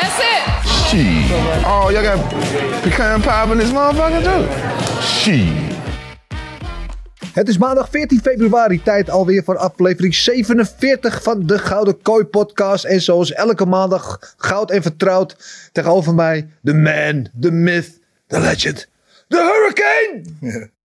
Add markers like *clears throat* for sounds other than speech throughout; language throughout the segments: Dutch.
That's it. Shit. Oh, y'all got pecan pie in this motherfucker too? Shit. Het is maandag 14 februari, tijd alweer voor aflevering 47 van de Gouden Kooi podcast. En zoals elke maandag, goud en vertrouwd, tegenover mij de man, de myth, de legend, de hurricane! *laughs*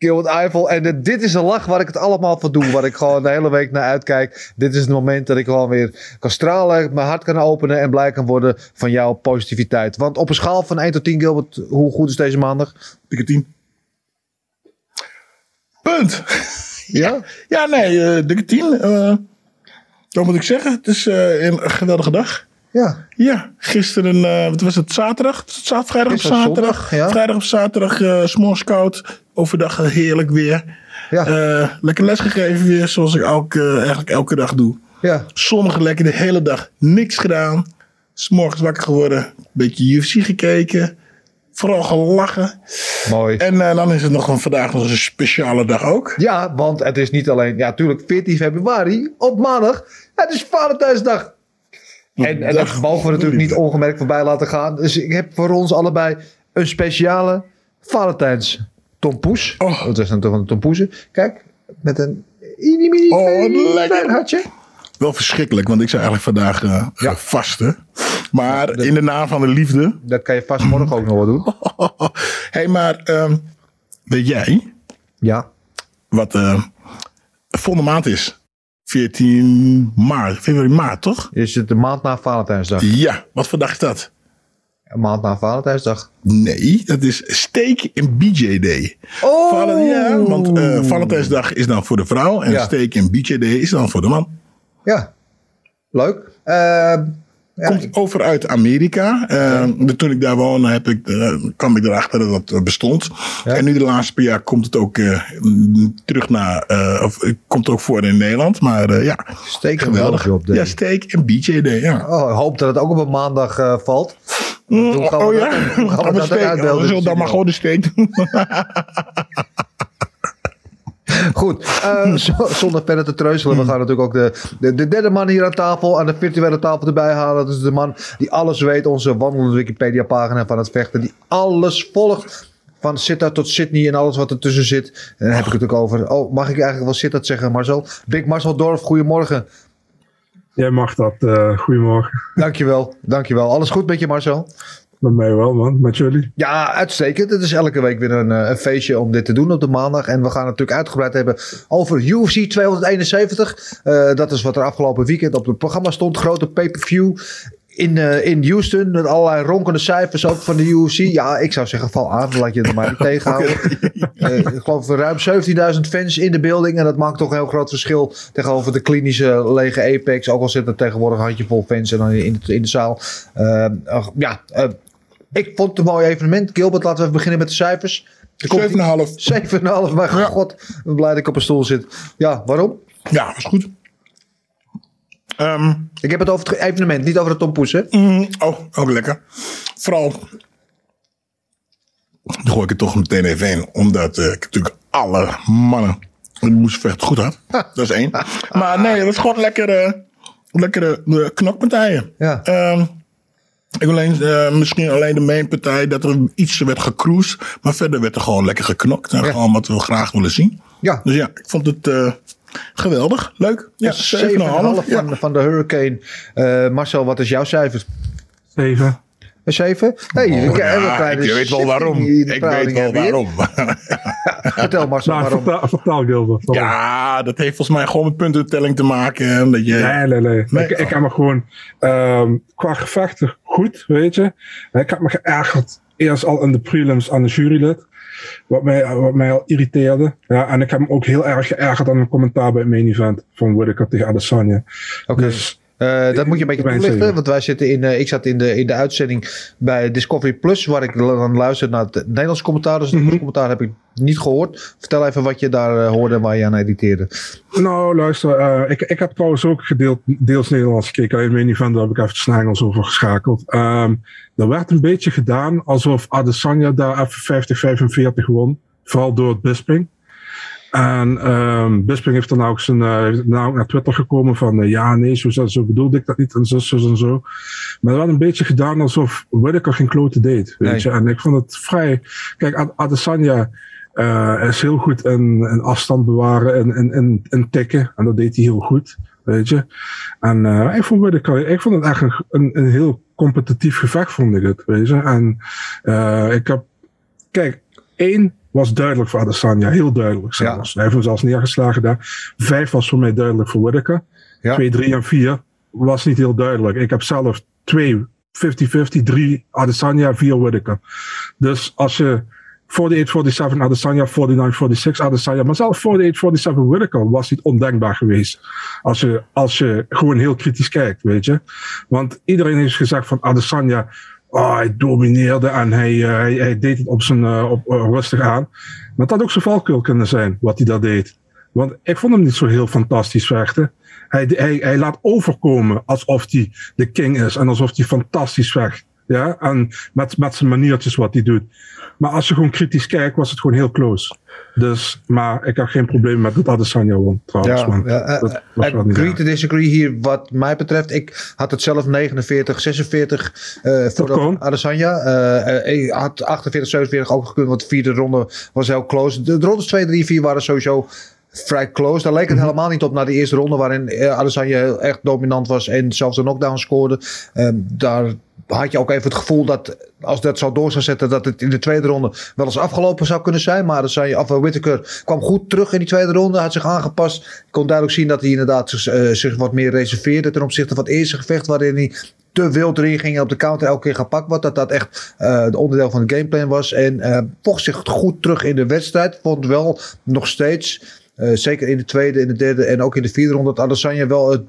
Gilbert Eiffel. En eh, dit is een lach waar ik het allemaal voor doe. Waar ik gewoon de hele week naar uitkijk. Dit is het moment dat ik gewoon weer kan stralen. Mijn hart kan openen. En blij kan worden van jouw positiviteit. Want op een schaal van 1 tot 10, Gilbert. Hoe goed is deze maandag? Dikke tien. Punt. *laughs* Ja? Ja, nee, eh, dikke tien. Eh, wat moet ik zeggen? Het is eh, een geweldige dag. Ja. Ja, gisteren, eh, wat was het, zaterdag? Za- Vrijdag was zaterdag? zondag, ja. Vrijdag of zaterdag, eh s'morgens koud. Overdag heerlijk weer. Ja. Eh, lekker lesgegeven weer, zoals ik elke, eigenlijk elke dag doe. Ja. Zonnig lekker de hele dag, niks gedaan. S'morgens wakker geworden, een beetje UFC gekeken. Vooral gelachen. Mooi. En eh, dan is het nog een, vandaag nog een speciale dag ook. Ja, want het is niet alleen, ja, natuurlijk 14 februari op maandag. Het is Valentijnsdag. En, en dat mogen we natuurlijk niet ongemerkt voorbij laten gaan. Dus ik heb voor ons allebei een speciale Valentijns tompoes. Oh. Dat is natuurlijk een tompoesen. Kijk, met een mini mini Oh, klein hartje. Wel verschrikkelijk, want ik zou eigenlijk vandaag Ja. gaan vasten. Maar in de naam van de liefde. Dat kan je vast morgen ook nog wel doen. *laughs* hey, maar ehm, weet jij Ja. wat eh volgende maand is? 14 maart, februari, maart, toch? Is het de maand na Valentijnsdag? Ja, wat voor dag is dat? Een maand na Valentijnsdag. Nee, dat is Steak en BJ Day. Oh! Valen- ja, want eh, Valentijnsdag is dan voor de vrouw en Ja. Steak en BJ Day is dan voor de man. Ja. Leuk. Ja, Komt over uit Amerika. Eh, de- Toen ik daar woonde, heb ik, eh, kwam ik erachter dat dat eh, bestond. En nu de laatste paar jaar komt het ook eh, terug naar, of komt ook voor in Nederland. Maar ja, steek geweldig. op de. Ja, steak en BJ Day, ja. Oh, ik hoop dat het ook op een maandag valt. Hoe gaan we oh dat- ja, hoe gaan we dat uitbeelden? Dan maar gewoon de doen. *laughs* Goed, eh, *laughs* zonder verder te treuzelen. We gaan natuurlijk ook de, de, de derde man hier aan tafel, aan de virtuele tafel erbij halen. Dat is de man die alles weet, onze wandelende Wikipedia-pagina van het vechten. Die alles volgt. Van Sittard tot Sydney en alles wat ertussen zit. En dan heb ik het ook over. Oh, mag ik eigenlijk wel Sittard zeggen, Marcel? Big Marcel Dorf, goedemorgen. Jij mag dat. eh goedemorgen. Dankjewel, dankjewel. Alles goed met je, Marcel? Met mij wel, man. Met jullie. Ja, uitstekend. Het is elke week weer een, eh, een feestje om dit te doen op de maandag. En we gaan het natuurlijk uitgebreid hebben over UFC 271. Eh, dat is wat er afgelopen weekend op het programma stond. Grote pay-per-view in, eh, in Houston. Met allerlei ronkende cijfers ook van de UFC. Ja, ik zou zeggen, val aan. Laat je het maar niet *laughs* tegenhouden. Eh, ik geloof ruim 17.000 fans in de building. En dat maakt toch een heel groot verschil tegenover de klinische lege Apex. Ook al zit er tegenwoordig een handjevol fans en dan in de, in de zaal. Eh, ja, ik vond het een mooi evenement. Gilbert, laten we even beginnen met de cijfers. Er komt- 7,5. 7,5. Maar god, ik ben blij dat ik op een stoel zit. Ja, waarom? Ja, is goed. Ehm, Ik heb het over het evenement, niet over de tompoes, hè? mm, oh, ook lekker. Vooral, dan gooi ik het toch meteen even in. Omdat eh, ik natuurlijk alle mannen in de moestenvecht goed had. Dat is één. Maar nee, dat is gewoon lekkere, lekkere eh, knokpartijen. Ja. Ehm, ik alleen, eh, misschien alleen de mainpartij dat er iets werd gecruised. Maar verder werd er gewoon lekker geknokt. En Ja. gewoon wat we graag willen zien. Ja. Dus ja, ik vond het eh, geweldig. Leuk. Ja, 7,5. 7,5 Ja. van, van de Hurricane. Eh, Marcel, wat is jouw cijfer? Zeven. Een 7? Hey, Oh, ik, ja, ik weet wel waarom. Ik weet wel waarom. *laughs* *laughs* Vertel Marcel Nou, waarom. vertel, vertel Gilbert. Waarom? Ja, dat heeft volgens mij gewoon met puntentelling te maken. Omdat je, Nee, nee, nee. Nee. Ik, ik heb me gewoon ehm, qua gevechten goed, weet je. En ik heb me geërgerd eerst al in de prelims aan de jurylid. Wat mij, wat mij al irriteerde. Ja, en ik heb me ook heel erg geërgerd aan een commentaar bij het main event van Whittaker tegen Adesanya. Oké. Dus Eh, dat moet je een beetje toelichten, want wij zitten in, eh, ik zat in de, in de uitzending bij Discovery Plus, waar ik dan luister naar het Nederlands commentaar. Dus het Mhm. Nederlands commentaar heb ik niet gehoord. Vertel even wat je daar eh, hoorde en waar je aan editeerde. Nou, luister, ik, ik heb trouwens ook gedeeld, deels Nederlands gekeken. Alleen mijn van daar heb ik even de Engels over geschakeld. Ehm, er werd een beetje gedaan alsof Adesanya daar even 50-45 won. Vooral door het Bisping. En ehm Bisping heeft dan ook, zijn, dan ook naar Twitter gekomen van... eh, ja, nee, zo, zo, bedoelde ik dat niet en zo, zo en zo. Maar werd een beetje gedaan alsof Whittaker geen klote deed. Weet Nee. je? En ik vond het vrij... Kijk, Ad- Adesanya eh, is heel goed in, in afstand bewaren en in, in, in tikken. En dat deed hij heel goed, weet je. En ik, vond Whittaker, ik vond het echt een, een, een heel competitief gevecht, vond ik het, weet je. En ik heb... Kijk, één was duidelijk voor Adesanya, heel duidelijk zelfs. Hij heeft hem zelfs neergeslagen daar. Vijf was voor mij duidelijk voor Whittaker. Ja. Twee, drie en vier was niet heel duidelijk. Ik heb zelf twee 50-50, drie Adesanya, vier Whittaker. Dus als je 48-47 Adesanya, 49-46 Adesanya, maar zelfs 48-47 Whittaker was niet ondenkbaar geweest. Als je, als je gewoon heel kritisch kijkt, weet je. Want iedereen heeft gezegd van Adesanya, oh, hij domineerde en hij, eh, hij, hij deed het op zijn, eh, op, eh, rustig aan. Maar het had ook zijn valkuil kunnen zijn, wat hij daar deed. Want ik vond hem niet zo heel fantastisch vechten. Hij, hij, hij laat overkomen alsof hij de king is en alsof hij fantastisch vecht. Ja, en met, met zijn maniertjes wat hij doet. Maar als je gewoon kritisch kijkt, was het gewoon heel close. Dus, maar ik had geen probleem met dat Adesanya won, trouwens. Ja, ja, eh, niet agree to disagree hier wat mij betreft. Ik had het zelf 49, 46 eh voor. Adesanya. Eh, eh, ik had 48, 47 ook gekund, want de vierde ronde was heel close. De, de rondes 2, 3, 4 waren sowieso vrij close. Daar leek het helemaal niet op naar de eerste ronde, waarin eh, Adesanya echt dominant was en zelfs een knockdown scoorde. Ehm, daar had je ook even het gevoel dat als dat zou door zou zetten, dat het in de tweede ronde wel eens afgelopen zou kunnen zijn. Maar Adesanya, of uh, Whittaker kwam goed terug in die tweede ronde, had zich aangepast. Je kon duidelijk zien dat hij inderdaad zich, eh, zich wat meer reserveerde ten opzichte van het eerste gevecht, waarin hij te wild erin ging en op de counter elke keer gepakt wordt. Dat dat echt eh het onderdeel van de gameplan was. En eh vocht zich goed terug in de wedstrijd. Vond wel nog steeds, zeker in de tweede, in de derde en ook in de vierde ronde, dat Adesanya wel het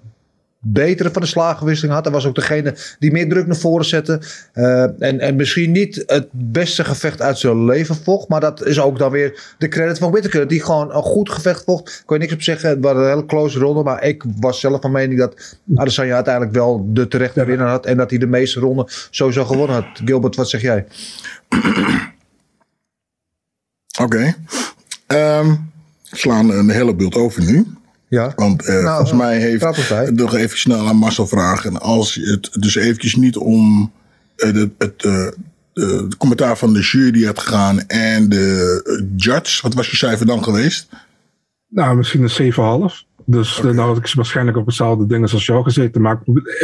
betere van de slagenwisseling had. Hij was ook degene die meer druk naar voren zette. Eh, en, en misschien niet het beste gevecht uit zijn leven vocht. Maar dat is ook dan weer de credit van Whittaker. Die gewoon een goed gevecht vocht. Kon je niks op zeggen. Het was een hele close ronde. Maar ik was zelf van mening dat Adesanya uiteindelijk wel de terechte winnaar had. En dat hij de meeste ronden sowieso gewonnen had. Gilbert, wat zeg jij? Oké. Ehm, we slaan een hele beeld over nu. Ja. Want eh, Nou, volgens mij heeft nog even snel aan Marcel vragen. Als je het dus eventjes niet om eh, de, het eh, commentaar van de jury had gegaan en de judge. Wat was je cijfer dan geweest? Nou, misschien een 7,5. Dus dan had ik waarschijnlijk op hetzelfde ding als jou gezeten. Maar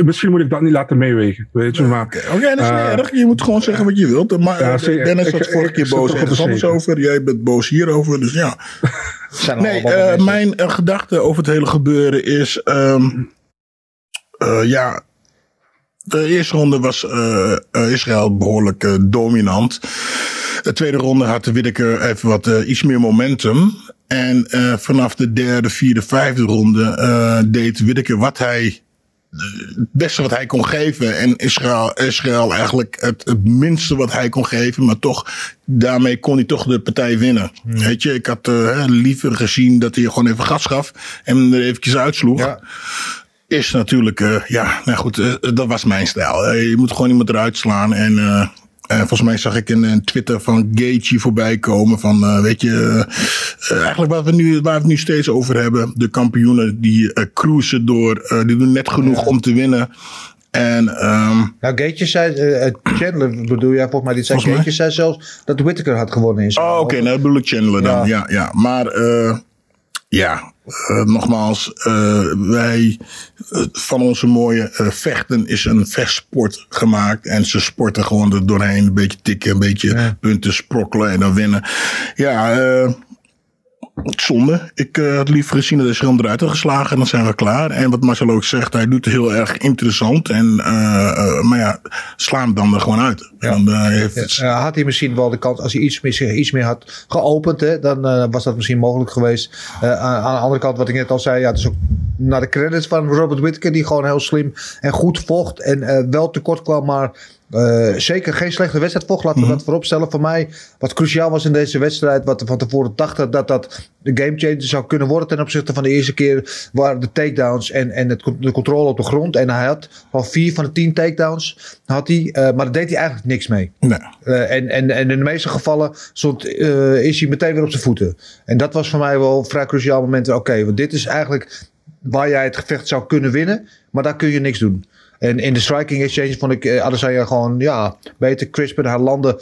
misschien moet ik dat niet laten meewegen. Weet je, maar. Oké, oké, dat is niet eh, erg. Je moet gewoon zeggen wat je wilt. Maar Ja, eh. Dennis was vorige keer boos ergens anders over. Jij bent boos hierover. Dus ja. *laughs* Zijn Nee, eh, mijn eh, gedachte over het hele gebeuren is... ehm, eh, ja, de eerste ronde was eh, eh, Israël behoorlijk eh, dominant. De tweede ronde had de Whittaker even wat eh, iets meer momentum. En eh, vanaf de derde, vierde, vijfde ronde eh, deed Whittaker wat hij het beste wat hij kon geven. En Israël, Israël eigenlijk het, het minste wat hij kon geven. Maar toch, daarmee kon hij toch de partij winnen. Weet je, ik had eh, liever gezien dat hij gewoon even gas gaf. En hem er eventjes uitsloeg. Ja. Is natuurlijk, eh, ja, nou goed, eh, dat was mijn stijl. Eh, je moet gewoon iemand eruit slaan. En eh, eh, volgens mij zag ik een, een Twitter van Gaethje voorbij komen. Van, eh, weet je, eh, eh, eigenlijk wat we nu, waar we het nu steeds over hebben. De kampioenen die eh, cruisen door, eh, die doen net genoeg om te winnen. En ehm, Nou, Gaetje zei, eh, eh, Chandler bedoel jij volgens mij, die zei. Gaetje zei zelfs dat Whittaker had gewonnen in Oh, oké, nou bedoel ik Chandler dan. Ja, Ja. ja. Maar eh, ja, eh, nogmaals, eh, wij eh, van onze mooie vechten is een vechtsport gemaakt. En ze sporten gewoon er doorheen. Een beetje tikken, een beetje punten sprokkelen en dan winnen. Ja, eh zonde. Ik eh, had liever gezien dat hij zich eruit had geslagen. En dan zijn we klaar. En wat Marcel ook zegt, hij doet het heel erg interessant. En, eh, eh, maar ja, sla hem dan er gewoon uit. En dan heeft het- Ja, had hij misschien wel de kans, als hij iets meer, iets meer had geopend, hè, dan was dat misschien mogelijk geweest. Aan, aan de andere kant, wat ik net al zei, ja, het is ook naar de credits van Robert Whittaker, die gewoon heel slim en goed vocht en wel tekort kwam, maar eh, zeker geen slechte wedstrijd vocht. Laten we dat vooropstellen. Voor mij, wat cruciaal was in deze wedstrijd, wat we van tevoren dachten dat dat de gamechanger zou kunnen worden ten opzichte van de eerste keer, waren de takedowns en, en het, de controle op de grond. En hij had van vier van de tien takedowns, had hij, eh, maar daar deed hij eigenlijk niks mee. nee. Eh, en, en, en in de meeste gevallen stond, is hij meteen weer op zijn voeten. En dat was voor mij wel een vrij cruciaal moment. Oké, want dit is eigenlijk waar jij het gevecht zou kunnen winnen. Maar daar kun je niks doen. En in de striking exchange vond ik uh, Adesanya gewoon ja, beter crisper. Hij landde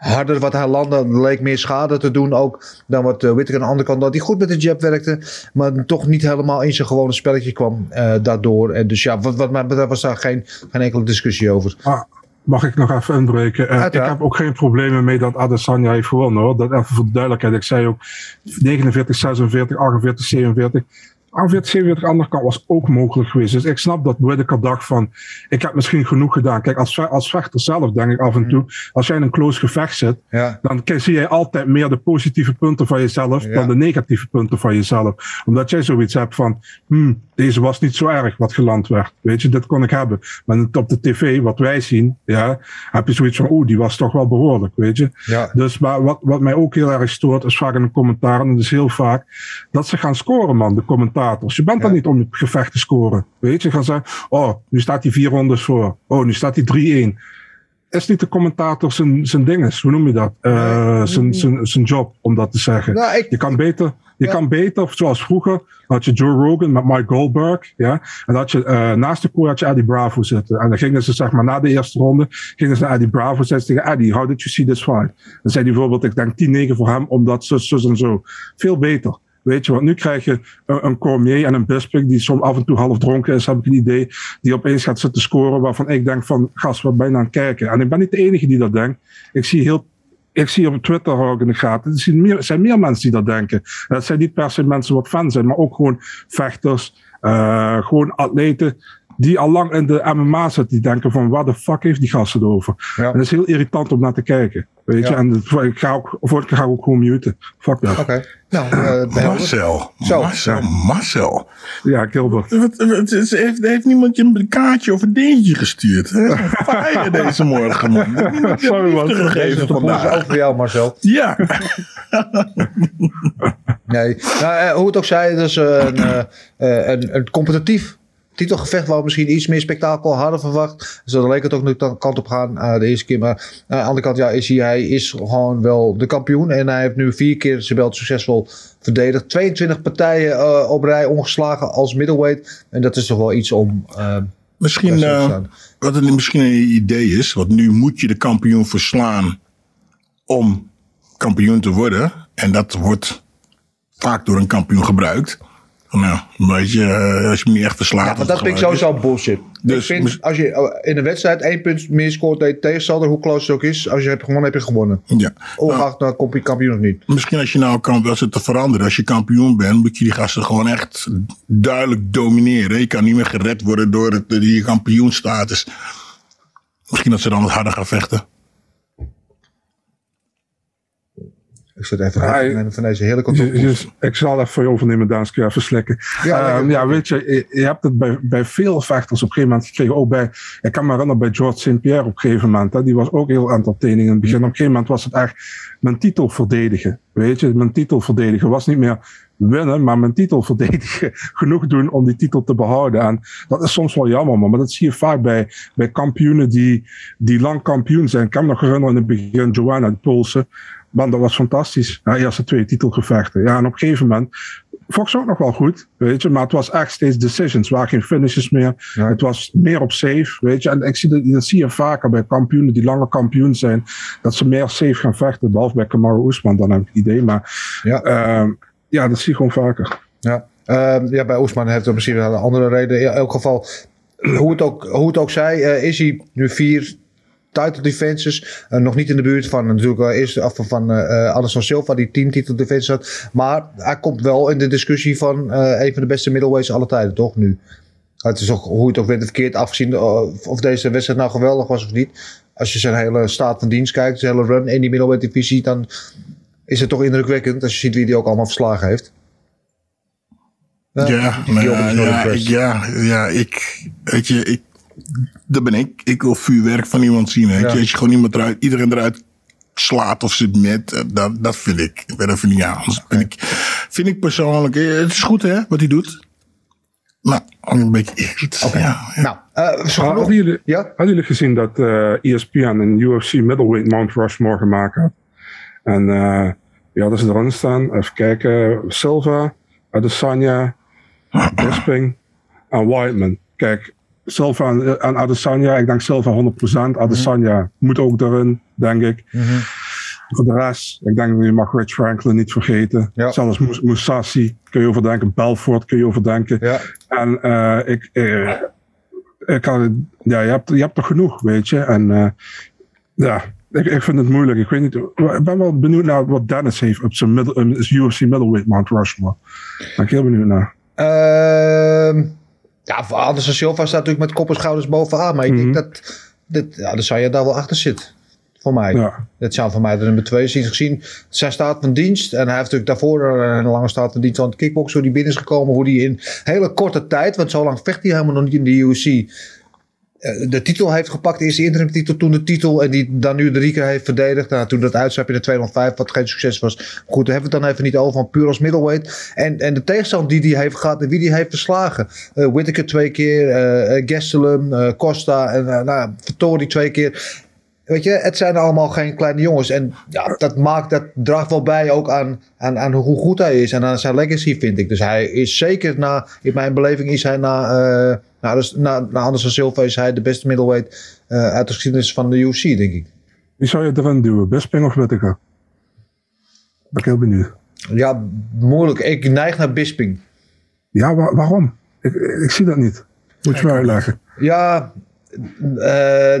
harder wat hij landde. leek meer schade te doen ook dan wat uh, Whittaker aan de andere kant. Dat hij goed met de jab werkte. Maar toch niet helemaal in zijn gewone spelletje kwam uh, daardoor. En dus ja, wat, wat mij betreft was daar geen, geen enkele discussie over. Ah, mag ik nog even inbreken? Uh, ik heb ook geen problemen mee dat Adesanya heeft gewonnen hoor. Dat even voor de duidelijkheid. Ik zei ook 49, 46, 48, 47. 48, 47 andere kant was ook mogelijk geweest. Dus ik snap dat Whittaker dacht van, ik heb misschien genoeg gedaan. Kijk, als, als vechter zelf denk ik af en toe, als jij in een close gevecht zit, ja. dan zie jij altijd meer de positieve punten van jezelf ja. dan de negatieve punten van jezelf. Omdat jij zoiets hebt van, hmm, deze was niet zo erg wat geland werd. Weet je, dit kon ik hebben. Maar op de tv, wat wij zien, ja, heb je zoiets van, oeh, die was toch wel behoorlijk, weet je. Ja. Dus maar wat, wat mij ook heel erg stoort, is vaak in de commentaar, en dat is heel vaak, dat ze gaan scoren, man, de commentaar. Je bent ja. er niet om het gevecht te scoren. Weet je, je gaan zeggen, oh, nu staat hij vier rondes voor. Oh, nu staat hij 3-1. Is niet de commentator zijn, zijn dinges, hoe noem je dat? Uh, zijn, zijn, zijn job, om dat te zeggen. Nou, ik, je kan beter, je kan beter, zoals vroeger, had je Joe Rogan met Mike Goldberg, ja. En had je, uh, naast de koer had je Eddie Bravo zitten. En dan gingen ze, zeg maar, na de eerste ronde, gingen ze naar Eddie Bravo zeggen tegen Eddie, how did you see this fight? Dan zei hij bijvoorbeeld, ik denk 10-9 voor hem, omdat zo, zo en zo. Veel beter. Weet je, want nu krijg je een, een Cormier en een Bisping die soms af en toe half dronken is, heb ik een idee, die opeens gaat zitten scoren waarvan ik denk van, gast, wat ben je aan het kijken? En ik ben niet de enige die dat denkt. Ik zie heel ik zie op Twitter ook in de gaten. Er zijn meer, zijn meer mensen die dat denken. Dat zijn niet per se mensen wat fan zijn, maar ook gewoon vechters, uh, gewoon atleten die al lang in de MMA zitten, die denken van, waar de fuck heeft die gasten over? Ja. En dat is heel irritant om naar te kijken. Weet je, Ja. en ik ga ook, of ik ga ook gewoon muten. Fuck dat. Oké. Nou, eh, Marcel. Zo. Marcel. Marcel. Ja, Gilbert. Wat, wat, het heeft, heeft niemand je een kaartje of een dingetje gestuurd? Hè? Fire *laughs* deze morgen, man. Niemand Sorry, man. gegeven is ook vandaag. voor jou, Marcel. Ja. Nee, nou, eh, hoe het ook zij, dus een, eh, eh, een, een competitief titelgevecht waar we misschien iets meer spektakel hadden verwacht. Dus daar leek het ook nu de kant op gaan eh, de eerste keer. Maar aan de andere kant, ja, is hij, hij is gewoon wel de kampioen. En hij heeft nu vier keer zijn belt succesvol verdedigd. 22 partijen eh, op rij ongeslagen als middleweight. En dat is toch wel iets om... eh, Misschien, eh, wat het misschien een idee is, want nu moet je de kampioen verslaan om kampioen te worden. En dat wordt vaak door een kampioen gebruikt. Nou, weet je, eh, als je niet echt verslaat. Ja, maar dat vind ik sowieso bullshit. Dus ik vind, mis- als je eh, in een wedstrijd één punt meer scoort dan je tegenstander, hoe close het ook is, als je hebt gewonnen, heb je gewonnen. Ja. Ongeacht nou, kom je kampioen of niet. Misschien als je nou kan, als het te veranderen, als je kampioen bent, moet je die gasten gewoon echt duidelijk domineren. Je kan niet meer gered worden door het, die kampioenstatus. Misschien dat ze dan wat harder gaan vechten. Ik zit even Ja, van deze hele kant. Dus ik zal even voor je overnemen, Danske, even slikken. Ja, lekker. ja weet je, je, hebt het bij, bij veel vechters op een gegeven moment gekregen. Ook bij, ik kan me herinneren bij George St. Pierre op een gegeven moment. Hè, die was ook heel entertaining in het begin. Op een gegeven moment was het echt mijn titel verdedigen. Weet je, mijn titel verdedigen was niet meer winnen, maar mijn titel verdedigen. *laughs* Genoeg doen om die titel te behouden. En dat is soms wel jammer, man. Maar dat zie je vaak bij, bij kampioenen die, die lang kampioen zijn. Ik kan me nog herinneren in het begin, Joanna, Poolse. Man, dat was fantastisch. Ja, eerste twee titelgevechten. Ja, en op een gegeven moment Fox ook nog wel goed, weet je. Maar het was echt steeds decisions. Er waren geen finishes meer. Ja. Het was meer op safe, weet je. En ik zie dat, dat zie je vaker bij kampioenen die langer kampioen zijn. Dat ze meer safe gaan vechten. Behalve bij Kamaru Usman, dan heb ik het idee. Maar Ja. ehm, ja, dat zie je gewoon vaker. Ja, Ehm, ja bij Oesman heeft het misschien wel een andere reden. In elk geval, hoe het ook, hoe het ook zij, eh, is hij nu vier title defenses. Eh, nog niet in de buurt van natuurlijk wel eerst af van eh Anderson Silva, die tien title defenses had. Maar hij komt wel in de discussie van eh, een van de beste middleweights aller tijden, toch? Nu. Het is ook hoe je het ook bent verkeerd afgezien of of deze wedstrijd nou geweldig was of niet. Als je zijn hele staat van dienst kijkt, zijn hele run in die middleweight divisie, dan is het toch indrukwekkend als je ziet wie die ook allemaal verslagen heeft. Ja, nou Job ja, ja, ja, ik, weet je, ik, dat ben ik. Ik wil vuurwerk van iemand zien. Weet Ja. je. Als je gewoon iemand eruit, iedereen eruit slaat of zit met, eh, dat, dat vind ik. Ik ben van niet aan. Anders Vind ik, vind ik persoonlijk, eh, het is goed hè, wat hij doet. Maar een beetje. Ja, ja. Nou, eh, zo genoeg- hadden, jullie, Ja? hadden jullie gezien dat eh ESPN een UFC middleweight Mount Rushmore gemaakt had? En eh ja, dat ze erin staan. Even kijken. Silva, Adesanya, *clears throat* Bisping en Whiteman. Kijk, Silva en, en Adesanya. Ik denk Silva 100%. Adesanya moet ook erin, denk ik. Voor de rest, ik denk je mag Rich Franklin niet vergeten. Ja. Zelfs Mus- Musashi kun je overdenken. Belfort kun je overdenken. Ja. En eh, ik, eh, ik had, ja, je hebt, je hebt er genoeg, weet je. En eh, ja, ik, ik vind het moeilijk. Ik weet niet, ik ben wel benieuwd naar wat Dennis heeft op zijn middle, is UFC middleweight Mount Rushmore. Ben ik heel benieuwd naar. Ehm ja, voor Anderson Silva staat natuurlijk met kop en schouders bovenaan. Maar ik Mhm. denk dat, dat ja, zou je daar wel achter zit. Voor mij. Ja. Dat zou voor mij de nummer twee zien. Gezien zijn staat van dienst. En hij heeft natuurlijk daarvoor een lange staat van dienst aan het kickboksen. Hoe die binnen is gekomen. Hoe die in hele korte tijd. Want zo lang vecht hij helemaal nog niet in de UFC. Eh, De titel heeft gepakt. De eerste interim titel. Toen de titel. En die dan nu de drie keer heeft verdedigd. Nou, toen dat uitstap in de 205. Wat geen succes was. Goed, daar hebben we het dan even niet over. Van puur als middleweight. En, en de tegenstander die hij heeft gehad. En wie die heeft verslagen. eh Whittaker twee keer. eh Gastelum. eh, Costa. En eh, nou, Vittori twee keer. Weet je, het zijn allemaal geen kleine jongens. En ja, dat, maakt, dat draagt wel bij ook aan, aan, aan hoe goed hij is. En aan zijn legacy, vind ik. Dus hij is zeker na, in mijn beleving is hij na, eh na, dus, na, na Anderson Silva is hij de beste middleweight eh, uit de geschiedenis van de UFC, denk ik. Wie zou je erin duwen? Bisping of Whittaker? Ben ik heel benieuwd. Ja, moeilijk. Ik neig naar Bisping. Ja, wa- waarom? Ik, ik zie dat niet. Moet je me uitleggen. Ja, eh,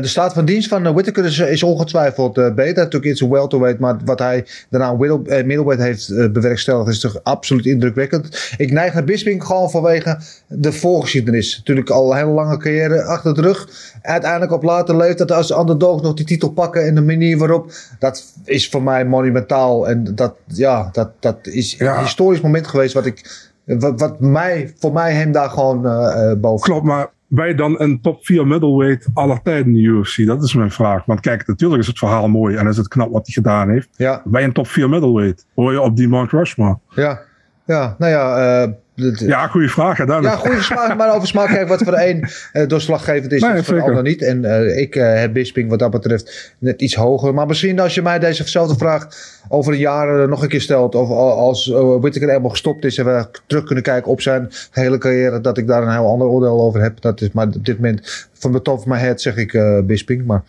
de staat van dienst van uh, Whittaker is, is ongetwijfeld eh, beter. Natuurlijk iets welterweight, maar wat hij daarna eh, middleweight heeft eh, bewerkstelligd is toch absoluut indrukwekkend. Ik neig naar Bisping gewoon vanwege de voorgeschiedenis. Natuurlijk al een hele lange carrière achter de rug. Uiteindelijk op later leeftijd als de underdog nog die titel pakken en de manier waarop. Dat is voor mij monumentaal. En dat, ja, dat, dat is Ja. een historisch moment geweest wat ik... Wat, wat mij, voor mij hem daar gewoon eh, eh, boven. Klopt, maar wij dan een top 4 middleweight aller tijden in de UFC? Dat is mijn vraag. Want kijk, natuurlijk is het verhaal mooi en is het knap wat hij gedaan heeft. Ja. Bij een top 4 middleweight hoor je op die Mount Rushmore. Ja, ja nou ja. eh, het- Ja, goede vraag ja, goede smaak, maar over smaak kijken wat voor de een eh, doorslaggevend is, Nee, is voor de ander niet. En eh, ik eh, heb Bisping wat dat betreft net iets hoger. Maar misschien als je mij dezezelfde vraag over een jaar nog een keer stelt, of al- als Whittaker helemaal gestopt is en we terug kunnen kijken op zijn hele carrière, dat ik daar een heel ander oordeel over heb. Dat is maar op dit moment van de top van mijn head zeg ik Bisping, maar...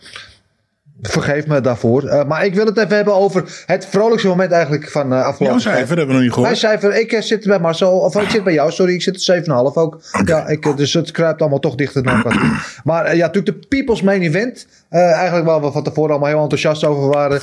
Vergeef me daarvoor. Eh, maar ik wil het even hebben over het vrolijkste moment eigenlijk van eh afgelopen Jouw cijfer hebben we nog niet mijn gehoord. cijfer, ik eh, zit bij Marcel, of ik zit bij jou, sorry, ik zit op 7,5 ook. Ja, ik, dus het kruipt allemaal toch dichter naar elkaar toe. Maar ja, natuurlijk de People's Main Event. eigenlijk waar we van tevoren allemaal heel enthousiast over waren.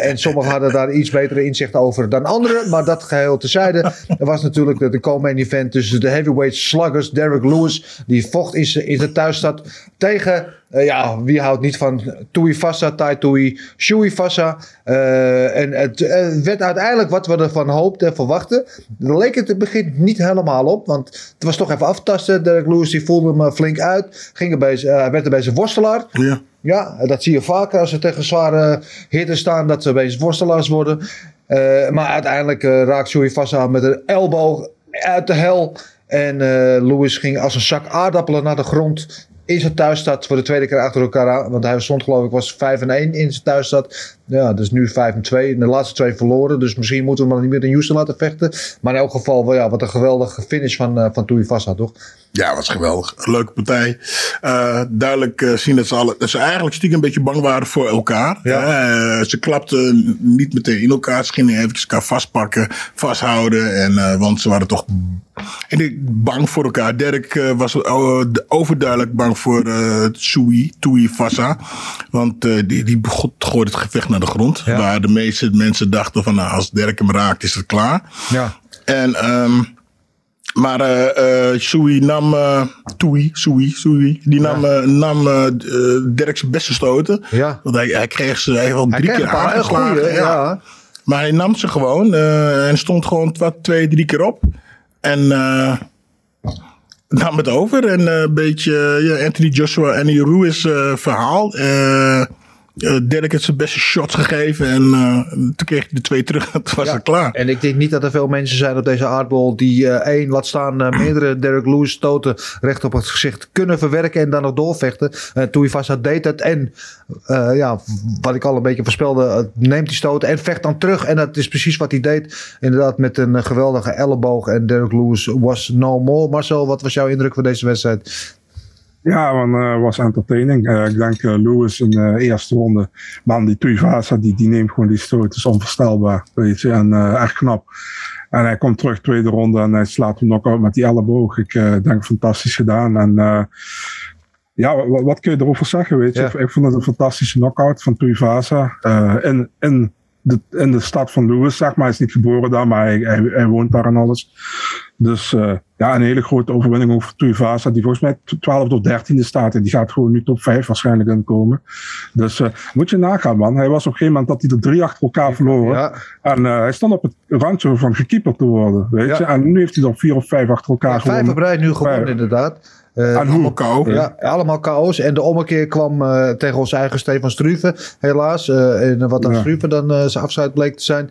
En sommigen hadden daar iets betere inzicht over dan anderen. Maar dat geheel tezijde. Er was natuurlijk de, de co-main event tussen de heavyweight sluggers Derek Lewis. Die vocht in zijn thuisstad tegen... eh, ja, wie houdt niet van Tui Fassa, Tai Tui, Shui Fassa. Eh, en het eh, werd uiteindelijk wat we ervan hoopten en verwachten. Daar leek het in het begin niet helemaal op. Want het was toch even aftasten. Derek Lewis die voelde hem flink uit. Ging er bij, eh, hij werd er bij zijn worstelaar. Ja. Ja, dat zie je vaker als ze tegen zware hitters staan. Dat ze opeens worstelaars worden. Maar uiteindelijk raakt Shui Fassa met een elleboog uit de hel. En eh Lewis ging als een zak aardappelen naar de grond. In zijn thuisstad voor de tweede keer achter elkaar aan. Want hij stond geloof ik was 5 en 1 in zijn thuisstad. Ja, dus nu 5 en 2. En de laatste twee verloren. Dus misschien moeten we hem dan niet meer in Houston laten vechten. Maar in elk geval, wel, ja, wat een geweldige finish van, eh van Tui Fassa, toch? Ja, was geweldig. Leuke partij. Eh, duidelijk eh, zien dat ze, alle, dat ze eigenlijk stiekem een beetje bang waren voor elkaar. Ja. Ze klapten niet meteen in elkaar. Ze gingen eventjes elkaar vastpakken, vasthouden. En, want ze waren toch en ik, bang voor elkaar. Dirk was oh, de- overduidelijk bang voor Sui, Tui Fassa. Want die, die gooide het gevecht naar de grond. Ja. Waar de meeste mensen dachten van nou, als Dirk hem raakt is het klaar. Ja. En ehm, Maar eh Sui nam, eh Tui, Sui, Sui, die nam, nam d- Dirk zijn beste stoten. Ja. Want hij, hij kreeg ze hij wel Hij drie keer een paar hele aangeslagen. goeie, ja. Maar hij nam ze gewoon en stond gewoon wat, twee, drie keer op. En nam het over. En een beetje ja, Anthony Joshua en Ruiz eh, verhaal. Eh eh, Dirk heeft zijn beste shots gegeven. En eh, toen kreeg hij de twee terug. *laughs* en toen was Ja. het klaar. En ik denk niet dat er veel mensen zijn op deze aardbol die eh, één, laat staan meerdere Derek Lewis stoten recht op het gezicht kunnen verwerken en dan nog doorvechten. Uh, Tuivasa deed het en ja, wat ik al een beetje voorspelde, neemt die stoten en vecht dan terug. En dat is precies wat hij deed. Inderdaad met een geweldige elleboog en Derek Lewis was no more. Marcel, wat was jouw indruk van deze wedstrijd? Ja, man, eh, was entertaining. Eh, ik denk eh, Lewis in de eerste ronde. Man, die Tuivasa, die, die neemt gewoon die stoot. is onvoorstelbaar, weet je. En echt knap. En hij komt terug tweede ronde en hij slaat hem knock-out met die elleboog. Ik denk fantastisch gedaan. En ja, wat, wat kun je erover zeggen, weet je? Ja. Ik, vond het een fantastische knockout van Tuivasa. in, in, de, in de stad van Lewis, zeg maar. Hij is niet geboren daar, maar hij, hij, hij woont daar en alles. Dus eh, ja, een hele grote overwinning over Tuivasa, die volgens mij 12 tot 13e staat. En die gaat gewoon nu top 5 waarschijnlijk inkomen. Dus eh, moet je nagaan, man. Hij was op een gegeven moment dat hij er drie achter elkaar verloren. Ja, En eh, hij stond op het randje van gekeeperd te worden, weet Ja. je. En nu heeft hij er vier of vijf achter elkaar ja, vijf gewonnen. op rij nu gewonnen Vijf. inderdaad. Hoe? kou. Ja, allemaal KO's. En de ommekeer kwam eh, tegen onze eigen Stefan Struve, helaas. Eh, en wat aan Ja. Struve dan zijn afscheid bleek te zijn.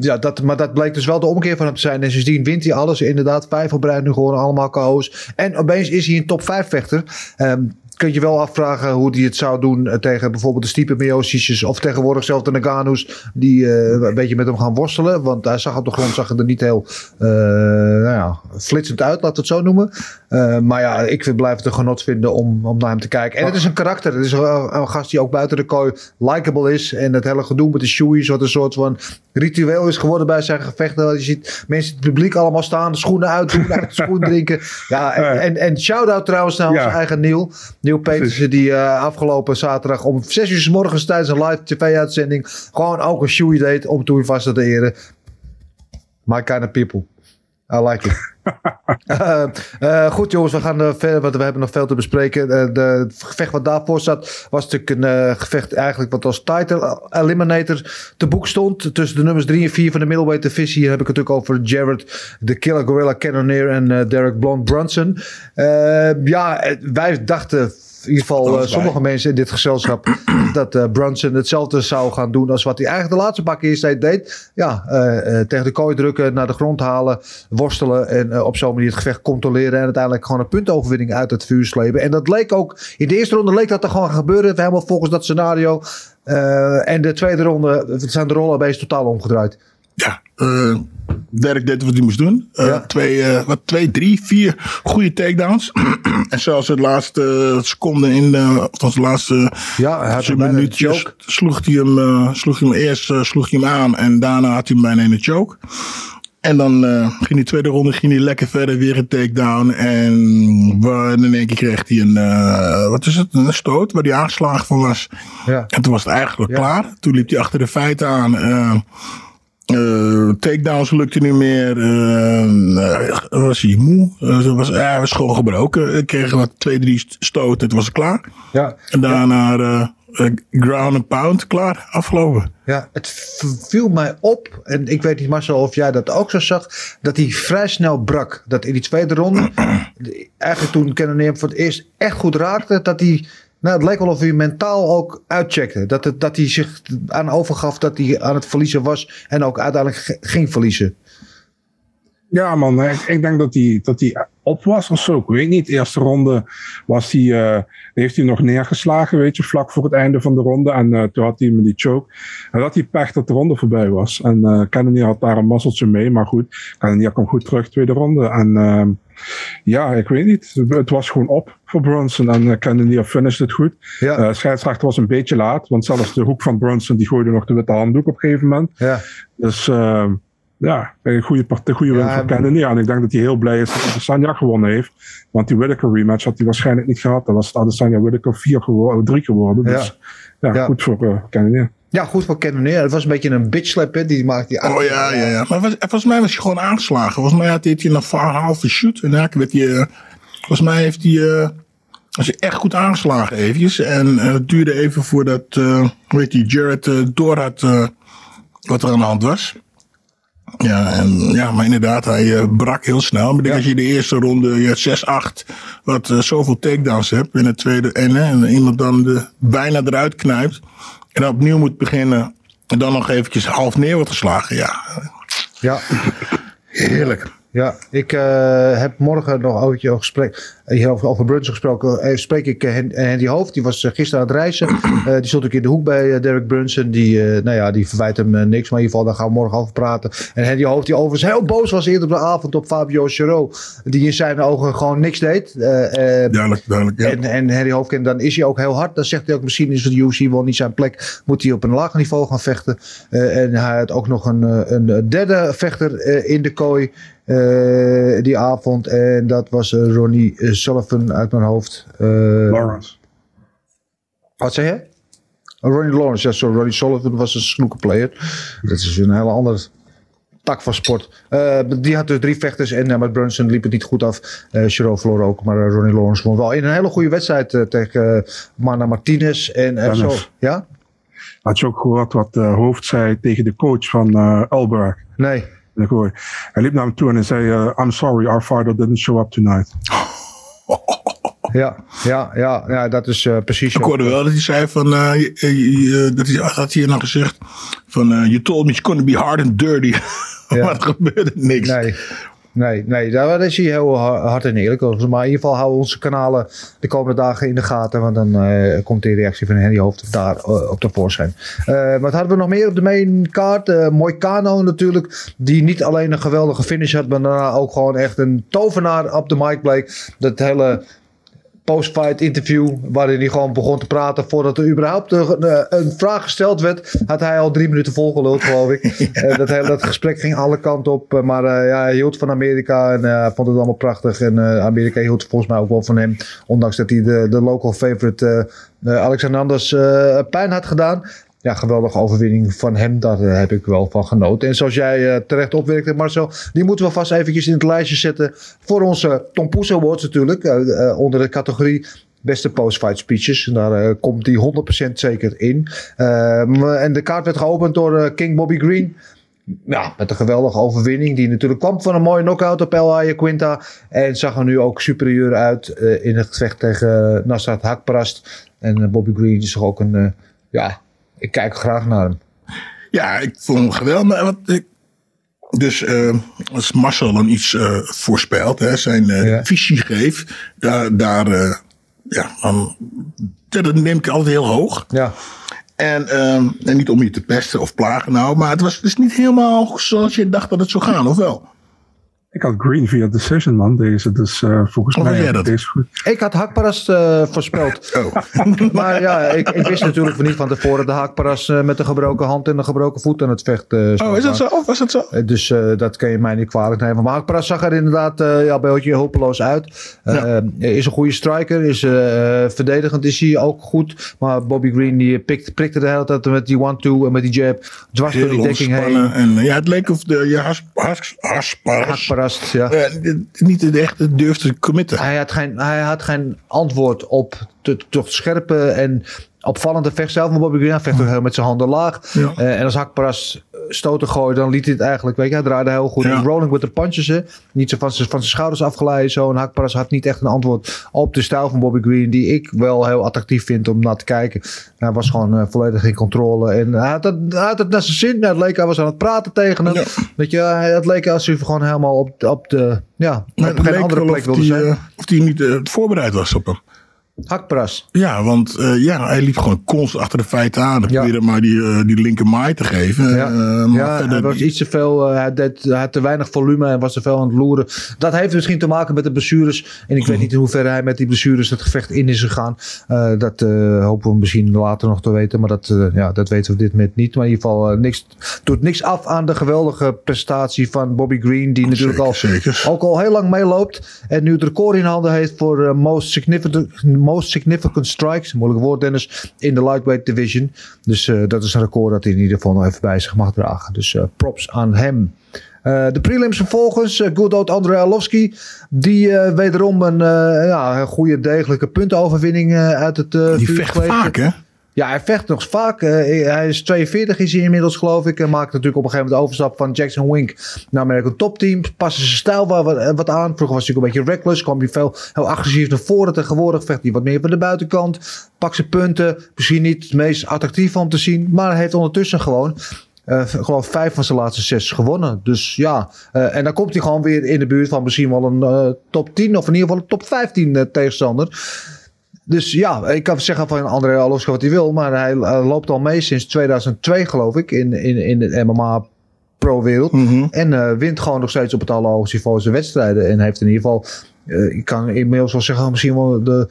Ja, dat, maar dat bleek dus wel de ommekeer van hem te zijn. En sindsdien wint hij alles. Inderdaad, vijf op rij nu gewoon allemaal KO's. En opeens is hij een top 5 vechter. Ehm kun je wel afvragen hoe hij het zou doen eh, tegen bijvoorbeeld de Stipe Miosic's of tegenwoordig zelfs de Nagano's die eh, een beetje met hem gaan worstelen. Want hij zag op de grond zag er niet heel eh, nou ja, flitsend uit, laten we het zo noemen. Maar ja, ik vind- blijf het een genot vinden om, om naar hem te kijken. En het is een karakter. Het is een, een gast die ook buiten de kooi likable is. En het hele gedoe met de shoeies, wat een soort van ritueel is geworden bij zijn gevechten. Je ziet mensen het publiek allemaal staan, de schoenen uitdoen, *laughs* uit de schoen drinken. Ja, en, en, en shout-out trouwens naar onze Ja. eigen Niel. Niel Petersen, die eh, afgelopen zaterdag om 6 uur s morgens tijdens een live tv-uitzending gewoon ook een shoei deed om Toei te eren. My kind of people. I like it. *laughs* Eh, eh, goed jongens, we gaan eh, verder, want we hebben nog veel te bespreken. Het gevecht wat daarvoor zat, was natuurlijk een gevecht eigenlijk wat als title eliminator te boek stond. Tussen de nummers 3 en 4 van de middleweight divisie. Hier heb ik het natuurlijk over Jared, de Killer Gorilla Cannonier en Derek Blond Brunson. Ja, wij dachten... In ieder geval, eh, sommige mensen in dit gezelschap, *clears throat* dat eh, Brunson hetzelfde zou gaan doen als wat hij eigenlijk de laatste paar keer deed. Ja, eh, tegen de kooi drukken, naar de grond halen, worstelen en op zo'n manier het gevecht controleren en uiteindelijk gewoon een puntoverwinning uit het vuur slepen. En dat leek ook, in de eerste ronde leek dat te gewoon gaan gebeuren, helemaal volgens dat scenario. En de tweede ronde zijn de rollen opeens totaal omgedraaid. Ja, eh Dirk deed wat hij moest doen. Eh, Ja. twee, eh, wat, twee, drie, vier goede takedowns. *clears throat* en zelfs de laatste seconde in de, of de laatste Ja, minuutjes choke. sloeg hij hem, sloeg hij hem eerst sloeg hij hem aan en daarna had hij hem bijna in de choke. En dan ging die tweede ronde ging hij lekker verder, weer een takedown. En in één keer kreeg hij een, wat is het, een stoot waar hij aangeslagen van was. Ja. En toen was het eigenlijk klaar. Toen liep hij achter de feiten aan. Eh, takedowns lukte niet meer. eh, eh, was hij moe? Eh, was, hij was gewoon gebroken. Ik kreeg wat twee, drie stoten. Het was klaar. Ja. En daarna ground and pound. Klaar. Afgelopen. Ja, het viel mij op, en ik weet niet Marcel of jij dat ook zo zag, dat hij vrij snel brak. Dat in die tweede ronde, de- *clears throat* eigenlijk toen Cannonier voor het eerst echt goed raakte, dat hij, nou het leek wel of hij mentaal ook uitcheckte. Dat, het, dat hij zich aan overgaf dat hij aan het verliezen was en ook uiteindelijk ging verliezen. Ja, man, ik, ik denk dat hij, dat hij op was of zo. Ik weet niet. Eerste ronde was hij, eh, heeft hij nog neergeslagen, weet je, vlak voor het einde van de ronde. En eh, toen had hij met die choke. En dat hij pech dat de ronde voorbij was. En Cannonier had daar een mazzeltje mee, maar goed. Cannonier kwam goed terug, tweede ronde. En ehm, ja, ik weet niet. Het was gewoon op voor Brunson. En uh, Cannonier finished het goed. Ja, Eh scheidsrechter was een beetje laat, want zelfs de hoek van Brunson die gooide nog de witte handdoek op een gegeven moment. ja. Dus ehm, ja, een goede, partij, goede win Ja, voor Cannonier. En ik denk dat hij heel blij is dat Adesanya gewonnen heeft. Want die Whittaker rematch had hij waarschijnlijk niet gehad. Dan was het Adesanya Whittaker 4 geworden, 3 geworden. Dus ja, Ja. goed voor uh, Cannonier. Ja, goed voor Cannonier. Het was een beetje een bitch slap, hè. Die maakte die Oh ja, ja, ja. Maar was, volgens mij was hij gewoon aangeslagen. Volgens mij had hij een halve shoot. En daar werd hij, eh, volgens mij heeft hij, eh, was hij echt goed aangeslagen eventjes. En eh, het duurde even voordat, eh hoe heet die, Jared eh, door had eh, wat er aan de hand was. Ja, en, ja, maar inderdaad, hij eh, brak heel snel. Maar als je de eerste ronde, je had 6-8, wat eh, zoveel takedowns hebt in het tweede, en, en iemand dan de, bijna eruit knijpt. En dan opnieuw moet beginnen. En dan nog eventjes half neer wordt geslagen. Ja, Ja, heerlijk. Ja. ik eh, heb morgen nog ooit een gesprek over, Brunson gesproken. Eh, spreek ik eh, Hen- Henry Hoofd, die was gisteren aan het reizen. *clears throat* Die stond ook in de hoek bij Derek Brunson. Die, nou ja, die verwijt hem niks, maar in ieder geval daar gaan we morgen over praten. En Henry Hoofd, die overigens heel boos was eerder op de avond op Fabio Chiro, die in zijn ogen gewoon niks deed. Duidelijk, duidelijk. Ja. En, en Harry Hoofdken, dan is hij ook heel hard. Dan zegt hij ook, misschien is de UFC wel niet zijn plek. Moet hij op een lager niveau gaan vechten. En hij had ook nog een, een derde vechter in de kooi die avond. En dat was eh, Ronnie eh, Sullivan uit mijn hoofd. Eh, Lawrence. wat zei je? Oh, Ronnie Lawrence, ja, sorry. Ronnie Sullivan was een snookerplayer. Dat is een hele andere tak van sport. Eh, die had dus drie vechters en uh, met Brunson liep het niet goed af. Uh, Chiro verloor ook, maar Ronnie Lawrence won wel in een hele goede wedstrijd tegen Mana Martinez. En zo. Ja? Had je ook gehoord wat uh, Hoofd zei tegen de coach van Elberg? Nee. Hij liep naar hem toe en hij zei: uh, I'm sorry, our father didn't show up tonight. *laughs* Ja, ja, ja, ja, dat is uh, precies. Ik hoorde wel dat hij zei van, uh, uh, dat hij had hier nog gezegd van, you told me it's gonna be hard and dirty. *laughs* Ja. maar er gebeurde niks. Nee. Nee, nee, daar is hij heel hard en eerlijk over. Maar in ieder geval houden onze kanalen de komende dagen in de gaten. Want dan uh, komt de reactie van Henry Hoofd daar uh, op tevoorschijn. Uh, wat hadden we nog meer op de main card? Moicano natuurlijk. Die niet alleen een geweldige finish had. Maar daarna ook gewoon echt een tovenaar op de mic bleek. Dat hele post-fight interview. Waarin hij gewoon begon te praten. Voordat er überhaupt een, een vraag gesteld werd. Had hij al drie minuten volgeluld, geloof ik. ja. *laughs* dat, hele, dat gesprek ging alle kanten op. Maar uh, ja, hij hield van Amerika. En uh, vond het allemaal prachtig. En uh, Amerika hield volgens mij ook wel van hem. Ondanks dat hij de, de local favorite Alexander Anders pijn had gedaan. Ja, geweldige overwinning van hem. Daar heb ik wel van genoten. En zoals jij terecht opwerkte, Marcel. Die moeten we vast eventjes in het lijstje zetten. Voor onze Tom Poes Awards natuurlijk. onder de categorie beste post-fight speeches. Daar komt die 100% zeker in. Uh, en de kaart werd geopend door King Bobby Green. Ja, met een geweldige overwinning. Die natuurlijk kwam van een mooie knockout op El Quinta. En zag er nu ook superieur uit in het gevecht tegen Nasrat Hakparast. En Bobby Green is toch ook een... ja, ik kijk graag naar hem. Ja, ik vond hem geweldig. Want ik, dus uh, als Marcel dan iets uh, voorspelt, hè, zijn ja. visie geeft, daar, daar ja, dan, dat neem ik altijd heel hoog. Ja. En, um, en niet om je te pesten of plagen nou, maar het was is niet helemaal zoals je dacht dat het zou gaan, of wel? Ik had Green via Decision, man. Deze, dus uh, volgens oh, mij. Jij dat? Deze goed. Ik had Hakparas uh, voorspeld. *laughs* Oh. *laughs* maar ja, ik, ik, wist natuurlijk niet van tevoren dat Hakparas uh, met een gebroken hand en een gebroken voet aan het vechten Oh, is dat zo? Of was dat zo? Dus dat kan je mij niet kwalijk nemen. Maar Hakparas zag er inderdaad ja, een beetje hopeloos uit. Ja. is een goede striker. Is, verdedigend is hij ook goed. Maar Bobby Green die pikt, prikte de hele tijd met die one-two en met die jab. Dwars door die dekking heen. En, ja, het leek of de, je has, has, has, Hakparas, ja. Uh, niet echt durfde te committen. Hij had geen, hij had geen antwoord op de toch scherpe en opvallende vecht zelf. Maar Bobby Green vecht ook heel met zijn handen laag. Ja. Uh, en als Hakparas stoten gooide, dan liet hij het eigenlijk, weet je, hij draaide heel goed. Ja. Rolling with the punches, hè. Niet zo van zijn, van zijn schouders afgeleid zo. En Hakparas had niet echt een antwoord op de stijl van Bobby Green, die ik wel heel attractief vind om naar te kijken. Hij was gewoon uh, volledig in controle. En hij had het, hij had het naar zijn zin. Het leek, hij was aan het praten tegen hem. Ja. Weet je, het leek alsof hij gewoon helemaal op, op de, ja, op geen andere plek wilde die, zijn. uh, of die niet uh, voorbereid was op hem. Hakpras. Ja, want uh, ja, hij liep gewoon constant achter de feiten aan. Ja. probeerde maar die, uh, die linker maai te geven. Ja, Uh, verder hij was iets te veel. eh, hij, deed, hij had te weinig volume en was te veel aan het loeren. Dat heeft misschien te maken met de blessures. En ik weet niet in hoeverre hij met die blessures het gevecht in is gegaan. Eh, dat eh, hopen we misschien later nog te weten. Maar dat, eh, ja, dat weten we op dit moment niet. Maar in ieder geval eh, niks, doet niks af aan de geweldige prestatie van Bobby Green. Die natuurlijk al, zeker. ook al heel lang meeloopt. En nu het record in handen heeft voor eh, most, significant, most significant strikes, moeilijk woord Dennis, in de lightweight division. Dus eh, dat is een record dat hij in ieder geval nog even bij zich mag dragen. Dus eh, props aan hem. Eh, de prelims vervolgens, good old Andrei Arlovski. Die wederom een, ja, een goede degelijke puntenoverwinning eh, uit het Die vecht vaak, hè? Ja, hij vecht nog vaak. Eh, hij is 42 is hij inmiddels, geloof ik. En maakt natuurlijk op een gegeven moment de overstap van Jackson Wink naar American Top Team. Passen zijn stijl wat, wat, wat aan. Vroeger was hij natuurlijk een beetje reckless. Kwam hij veel heel agressief naar voren. Tegenwoordig vecht hij wat meer van de buitenkant. Pakt zijn punten. Misschien niet het meest attractief om te zien. Maar hij heeft ondertussen gewoon... eh, ik geloof vijf van zijn laatste zes gewonnen. Dus ja, eh, en dan komt hij gewoon weer in de buurt van misschien wel een eh, top 10 of in ieder geval een top 15 eh, tegenstander. Dus ja, ik kan zeggen van André Arlovski wat hij wil, maar hij loopt al mee sinds 2002 geloof ik in, in, in de MMA pro-wereld. En eh, wint gewoon nog steeds op het allerhoogste niveau zijn wedstrijden. En heeft in ieder geval, eh, ik kan inmiddels wel zeggen, misschien wel de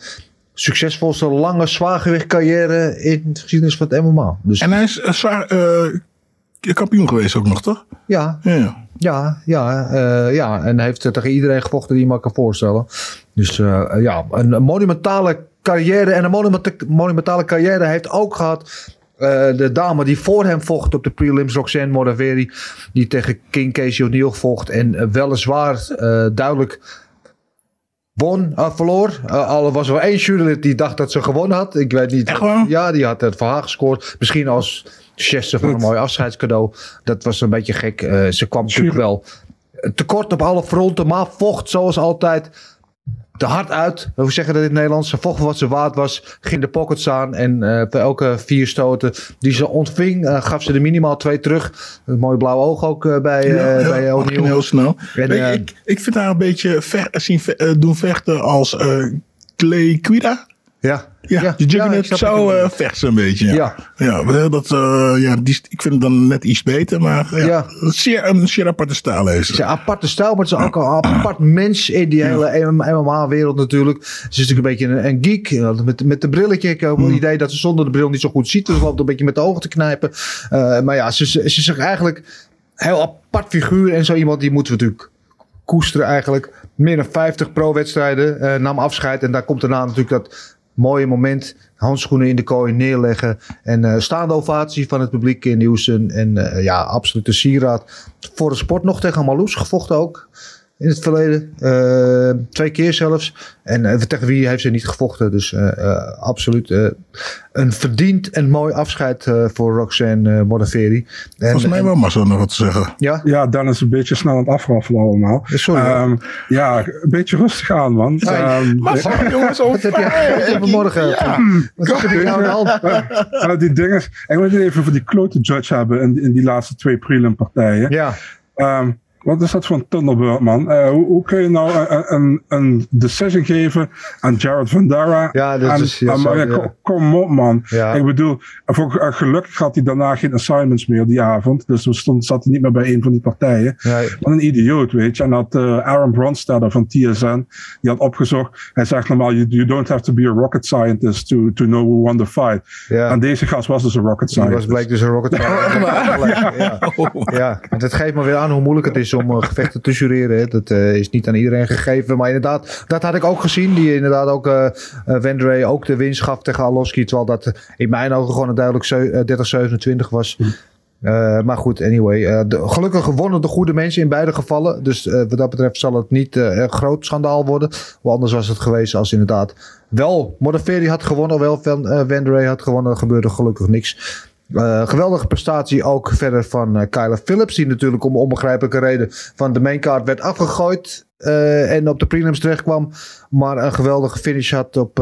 succesvolste lange zwaargewicht carrière in de geschiedenis van het MMA. Dus En hij is zwaar eh, kampioen geweest ook nog, toch? ja, Ja. Ja, ja, ja. En hij heeft tegen iedereen gevochten die je maar kan voorstellen. Dus ja, een, een monumentale carrière. En een monumenta- monumentale carrière heeft ook gehad. eh, de dame die voor hem vocht op de prelims, Roxanne Modafferi. Die tegen King Casey O'Neill vocht. En eh, weliswaar eh, duidelijk won, uh, verloor. Al was er wel één jurylid die dacht dat ze gewonnen had. Ik weet niet. Echt waar? Ja, die had het voor haar gescoord. Misschien als geste van een mooi afscheidscadeau. Dat was een beetje gek. Eh, ze kwam natuurlijk wel tekort op alle fronten, maar vocht zoals altijd te hard uit. Hoe zeggen dat in het Nederlands? Ze vocht wat ze waard was, ging de pockets aan en eh bij elke vier stoten die ze ontving, eh, gaf ze er minimaal twee terug. Een mooi blauw oog ook eh, bij, eh Ja, ja, bij heel snel. En, eh, ik, ik vind haar een beetje ver, zien ve- eh, doen vechten als eh Clay Quida. Ja, Ja, Ja, de ja, Juggernaut ik snap zo wat je eh vecht ze een beetje. Ja, Ja. ja. maar dat, eh, ja die, ik vind het dan net iets beter, maar ja, Ja. Zeer, een zeer aparte stijl Het is ze. een aparte stijl, maar het is ook een apart mens in die hele MMA-wereld natuurlijk. Ze is natuurlijk een beetje een, een geek. eh, Met, met de brilletje. Ik heb het idee dat ze zonder de bril niet zo goed ziet. Dus loopt een beetje met de ogen te knijpen. Eh, maar ja, ze, ze, ze is eigenlijk een heel apart figuur. En zo iemand die moeten we natuurlijk koesteren eigenlijk. Meer dan 50 pro-wedstrijden. eh, nam afscheid. En daar komt daarna natuurlijk dat mooie moment. Handschoenen in de kooi neerleggen. En eh, staande ovatie van het publiek in Houston. En eh, ja, absolute sieraad. Voor de sport nog tegen Marloes gevochten ook. In het verleden. Eh, twee keer zelfs. En eh, tegen wie heeft ze niet gevochten. Dus eh, eh, absoluut eh, een verdiend en mooi afscheid eh, voor Roxanne uh, Modafferi. En- Volgens mij wel Marcel nog wat te zeggen. Ja? Ja, Dan is een beetje snel aan het afraffelen allemaal. Sorry. Ehm, ja, een beetje rustig aan, man. Ehm, Marcel, jongens, over *laughs* Wat heb je, je vanmorgen? Wat heb je nou aan de hand? die dingen, ik moet het even voor die klote judge hebben in, in die laatste twee prelim partijen. Ja. Ehm, wat is dat voor een Thunderbird, man? Eh, hoe, hoe kun je nou een, een, een decision geven aan Jared Vandera? Ja, dat En- is- ja, en- zo, ja, ja. kom- Kom op, man. Ja. Ik bedoel, voor, eh, gelukkig had hij daarna geen assignments meer die avond. Dus we stond, zat hij niet meer bij een van die partijen. Ja, Wat een idioot, weet je. En dat eh, Aaron Bronstetter van TSN, die had opgezocht. Hij zegt normaal, you, you don't have to be a rocket scientist to, to know who won the fight. ja. En deze gast was dus een rocket Die was scientist. bleek dus een rocket *laughs* ja, *laughs* ja. ja, en dat geeft me weer aan hoe moeilijk het is om eh, gevechten te jureren. hè. Dat eh, is niet aan iedereen gegeven. Maar inderdaad, dat had ik ook gezien. Die inderdaad ook eh eh, Wendray ook de winst gaf tegen Alowski. Terwijl dat in mijn ogen gewoon een duidelijk zeu- eh, 30-27 was. Eh, maar goed, anyway. de, gelukkig wonnen de goede mensen in beide gevallen. Dus wat dat betreft zal het niet een groot schandaal worden. Want anders was het geweest als inderdaad wel Modafferi had gewonnen. Wel Van uh, had gewonnen. Er gebeurde gelukkig niks. Uh, geweldige prestatie ook verder van uh, Kyler Phillips. Die natuurlijk om onbegrijpelijke reden van de maincard werd afgegooid. Uh, en op de prelims terecht kwam. Maar een geweldige finish had op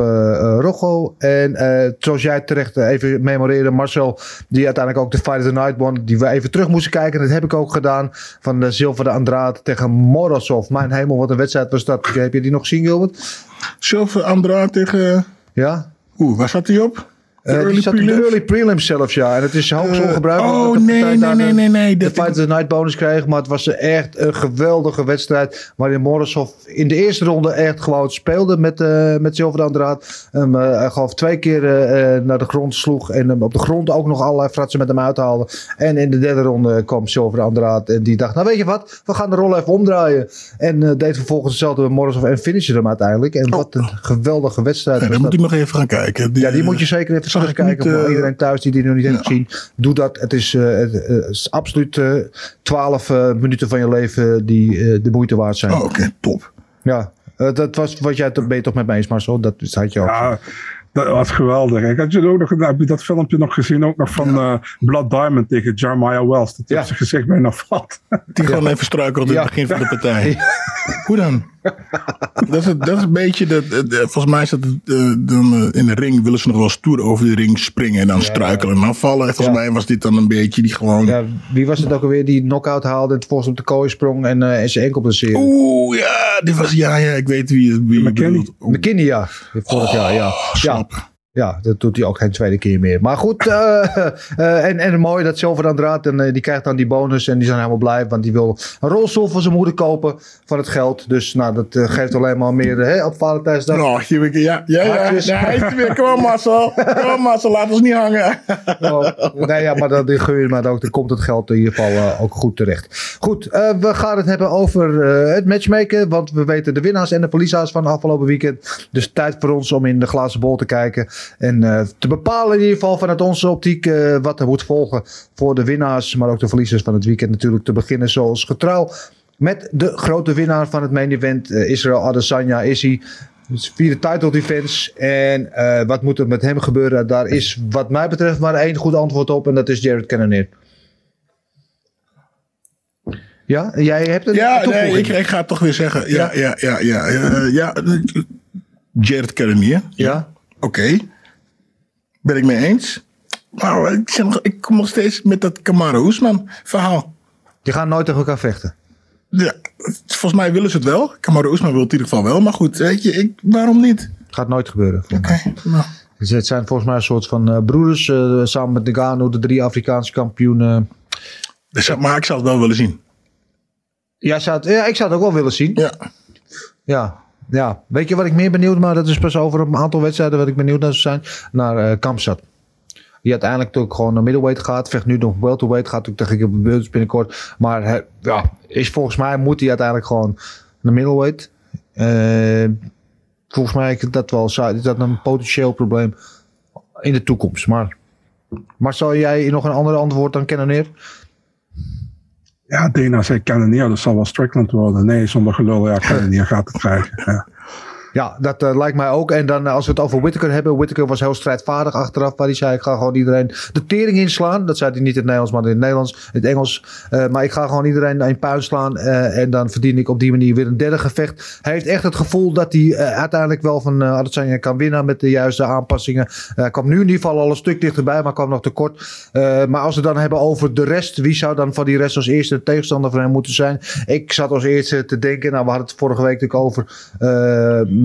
Rocco. En zoals jij terecht even memoreerde. Marcel die uiteindelijk ook de Fight of the Night won. Die we even terug moesten kijken. Dat heb ik ook gedaan. Van de Zilveren Andrade tegen Morozov. Mijn hemel wat een wedstrijd was dat. Heb je die nog gezien Gilbert? Zilver Andrade tegen... Ja? Oeh, waar zat hij op? Die early zat in de early prelims zelfs, ja. En het is hoogst Eh, ongebruikelijk. oh, dat de nee, nee, nee, de- nee, nee, De Fight of the Night bonus kreeg. Maar het was echt een geweldige wedstrijd. Waarin Morrisov in de eerste ronde echt gewoon speelde met, eh met Silver Andraat. Hem eh, gewoon twee keer naar de grond sloeg. En hem op de grond ook nog allerlei fratsen met hem uithaalde. En in de derde ronde kwam Silver Andraat. En die dacht, nou weet je wat, we gaan de rol even omdraaien. En deed vervolgens hetzelfde met Morrisov en finishte hem uiteindelijk. En wat een geweldige wedstrijd. Ja, dan moet ik nog even gaan kijken. Ja, die moet je zeker even zag ik kijken. niet, voor eh, iedereen thuis die die nog niet heeft gezien. Doe dat. Het is, eh, het, eh, het is absoluut 12 eh, minuten van je leven die de moeite waard zijn. Oh, oké, top. Ja, dat was wat jij ben je toch met me eens, Marcel? Dat had je ook. Ja, dat was geweldig. Ik had je ook nog, heb je dat filmpje nog gezien, ook nog van eh, Blood Diamond tegen Jeremiah Wells. Dat hij Ja. op zijn gezicht bijna valt. *laughs* Die gewoon even struikelt in Ja. het begin van de *laughs* partij. Hoe dan? dat, is, dat is een beetje, dat, volgens mij is dat eh, dan, eh, in de ring willen ze nog wel stoer over de ring springen en dan struikelen en dan vallen. Volgens Ja. mij was dit dan een beetje die gewoon... Ja, wie was het ook alweer die knock-out haalde en volgens op de kooi sprong en, eh en zijn enkel blesseerde? Oeh, ja, dit was, ja, ja, ik weet wie, wie McKinney. McKinney, ja. Vorig jaar, ja. Ja, slap. Ja, dat doet hij ook geen tweede keer meer. Maar goed, *laughs* eh, eh, en, en mooi dat Silver aan draad. En eh, die krijgt dan die bonus en die zijn helemaal blij. Want die wil een rolstoel voor zijn moeder kopen van het geld. Dus nou, dat geeft alleen maar meer hè, op Valentijnsdag. Oh, weer- ja, ja, ja, er weer. Kom Marcel. Kom Marcel, laat ons niet hangen. *laughs* Oh, nee, ja, maar dat gun je maar ook. Dan komt het geld in ieder geval ook goed terecht. Goed, we gaan het hebben over het matchmaken. Want we weten de winnaars en de verliezers van afgelopen weekend. Dus tijd voor ons om in de glazen bol te kijken. En eh, te bepalen in ieder geval vanuit onze optiek eh, wat er moet volgen voor de winnaars. Maar ook de verliezers van het weekend natuurlijk te beginnen zoals getrouw. Met de grote winnaar van het main event, eh, Israël Adesanya, is hij. Dus vierde title defense. En wat moet er met hem gebeuren? Daar is wat mij betreft maar één goed antwoord op. En dat is Jared Cannonier. Ja, jij hebt een Ja, nee, ik, ik ga het toch weer zeggen. Ja, ja, ja, ja. Ja, ja, Jared Cannonier. Ja? Oké. Ben ik mee eens. Maar ik, nog- ik kom nog steeds met dat Kamaru Usman verhaal. Je gaat nooit tegen elkaar vechten. Ja, volgens mij willen ze het wel. Kamaru Usman wil het in ieder geval wel. Maar goed, weet je, ik, waarom niet? Gaat nooit gebeuren. Oké, nou. Dus Het zijn volgens mij een soort van eh, broeders. eh, samen met Nagano, de drie Afrikaanse kampioenen. Dus, maar ik zou het wel willen zien. Ja, zou het- ja, ik zou het ook wel willen zien. Ja. Ja, ja. Weet je wat ik meer benieuwd maar dat is pas over een aantal wedstrijden wat ik benieuwd naar zou zijn? Naar Kamsat. Die uiteindelijk natuurlijk gewoon naar middleweight gaat. Vecht nu nog welterweight. Gaat natuurlijk tegen Gilbert binnenkort. Maar ja, is volgens mij moet hij uiteindelijk gewoon naar middleweight. Eh, volgens mij is dat wel dat een potentieel probleem in de toekomst. Maar, maar zou jij nog een ander antwoord dan kennen neer? Ja, Dana zei Cannonier, dat zal wel Strickland worden. Nee, zonder gelul, ja, Cannonier gaat het krijgen. Ja. Ja, dat eh, lijkt mij ook. En dan eh, als we het over Whittaker hebben. Whittaker was heel strijdvaardig achteraf. Waar hij zei, ik ga gewoon iedereen de tering inslaan. Dat zei hij niet in het Nederlands, maar in het Nederlands, in het Engels. Eh, maar ik ga gewoon iedereen in puin slaan. en dan verdien ik op die manier weer een derde gevecht. Hij heeft echt het gevoel dat hij uiteindelijk wel van uh, Adesanya kan winnen. Met de juiste aanpassingen. Hij kwam nu in ieder geval al een stuk dichterbij, maar kwam nog tekort. Maar als we het dan hebben over de rest. Wie zou dan van die rest als eerste de tegenstander van hem moeten zijn? Ik zat als eerste te denken. Nou, we hadden het vorige week natuurlijk over.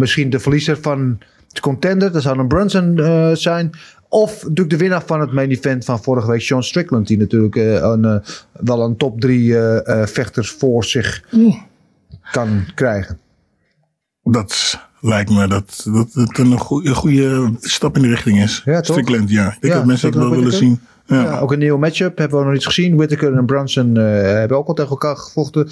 Misschien de verliezer van de contender. Dat zou een Brunson eh, zijn. Of natuurlijk de winnaar van het main event van vorige week, Sean Strickland. Die natuurlijk eh, een, eh, wel een top drie eh, eh, vechters voor zich kan krijgen. Dat lijkt me dat, dat het een goede, goede stap in de richting is. Ja, toch? Strickland, ja. Ik denk Ja, dat mensen dat wel willen zien. Ja. Ja, ook een nieuwe matchup hebben we nog niet gezien. Whittaker en Brunson eh, hebben ook al tegen elkaar gevochten.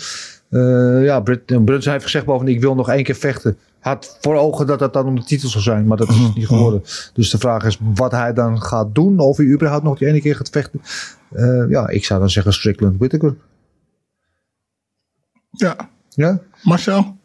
Eh, ja, Brunson heeft gezegd bovendien, ik wil nog één keer vechten. Had voor ogen dat dat dan om de titel zou zijn, maar dat is niet geworden. Dus de vraag is wat hij dan gaat doen. Of hij überhaupt nog die ene keer gaat vechten. Eh, ja, ik zou dan zeggen Strickland Whittaker. ja. Ja? Marcel?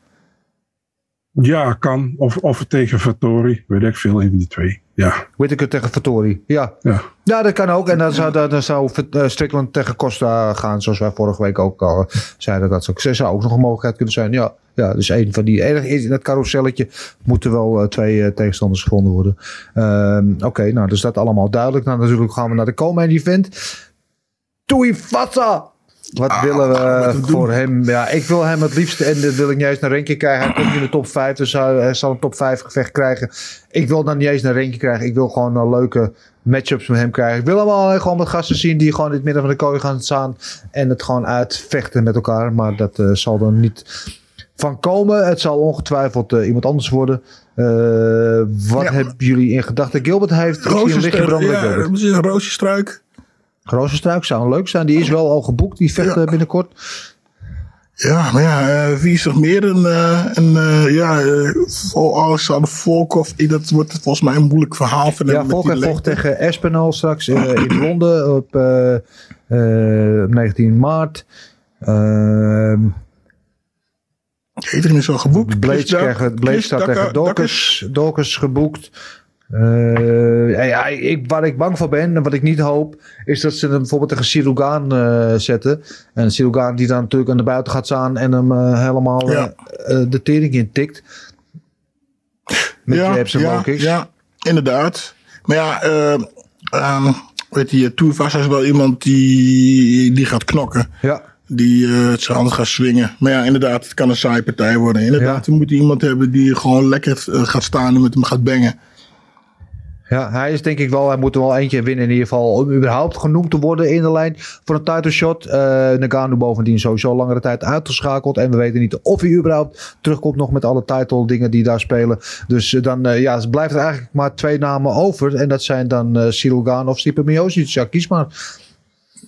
ja, kan. Of, of tegen Vittori, weet ik veel, een van die twee. Ja, Whittaker tegen Fattori. Ja. ja. ja, dat kan ook. En dan zou, dan, dan zou eh, Strickland tegen Costa gaan, zoals wij vorige week ook al zeiden. Dat zou, zou ook nog een mogelijkheid kunnen zijn. Ja, ja dus een van die. In het carouselletje moeten wel eh, twee eh, tegenstanders gevonden worden. Ehm, Oké, nou, dus dat allemaal duidelijk. Nou, natuurlijk gaan we naar de co-main event. Tuivasa Wat Ah, willen we doen. voor hem? Ja, ik wil hem het liefst, en dat wil ik niet eens een ranking krijgen. Hij komt in de top 5, dus hij, zal een top 5 gevecht krijgen. Ik wil dan niet eens een ranking krijgen. Ik wil gewoon een leuke matchups met hem krijgen. Ik wil hem al gewoon met gasten zien die gewoon in het midden van de kooi gaan staan. En het gewoon uitvechten met elkaar. Maar dat eh, zal er niet van komen. Het zal ongetwijfeld eh, iemand anders worden. Eh, wat Ja. hebben jullie in gedachten? Gilbert heeft... Bij ja, Gilbert. Een rozenstruik. Zou leuk zijn. Die is wel al geboekt. Die vecht Ja. binnenkort. Ja, maar ja, eh, wie is nog meer een, eh, een eh, ja, uh, Alexander Volkov? Dat wordt volgens mij een moeilijk verhaal van. Ja, die vocht tegen Espinal straks in Londen op eh, eh, 19 maart. Ehm Iedereen is al geboekt. Blades Blades Chris staat tegen Dorcas, Dorcas geboekt. Ja, ja, ik, waar ik bang voor ben en wat ik niet hoop, is dat ze hem bijvoorbeeld tegen Sirugaan eh zetten. En Sirugaan die dan natuurlijk aan de buiten gaat staan en hem eh, helemaal Ja. de tering intikt. Met ja, jabs en ja, ja, inderdaad. Maar ja, ehm, weet je, Tuivasa is wel iemand die, die gaat knokken. Ja. Die het zijn handen gaat swingen. Maar ja, inderdaad, het kan een saaie partij worden. Inderdaad, Ja. we moeten iemand hebben die gewoon lekker gaat staan en met hem gaat bangen. Ja, hij is denk ik wel, hij moet er wel eentje winnen in ieder geval. Om überhaupt genoemd te worden in de lijn voor een title shot. Eh Nagano bovendien sowieso langere tijd uitgeschakeld. En we weten niet of hij überhaupt terugkomt nog met alle title dingen die daar spelen. Dus eh, dan eh, ja, blijft er eigenlijk maar twee namen over. En dat zijn dan Cyril Gane of Stipe Miocic. Ja, kies maar.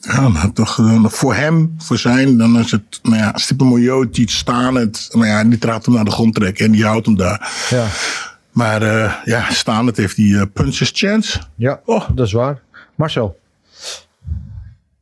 Ja, maar toch voor hem, voor zijn, dan is het, nou ja, Stipe Miocic staan het. Maar ja, die gaat hem naar de grond trekken en die houdt hem daar. Ja, Maar eh, ja, staan het heeft die eh, punches chance. ja Oh. dat is waar. Marcel.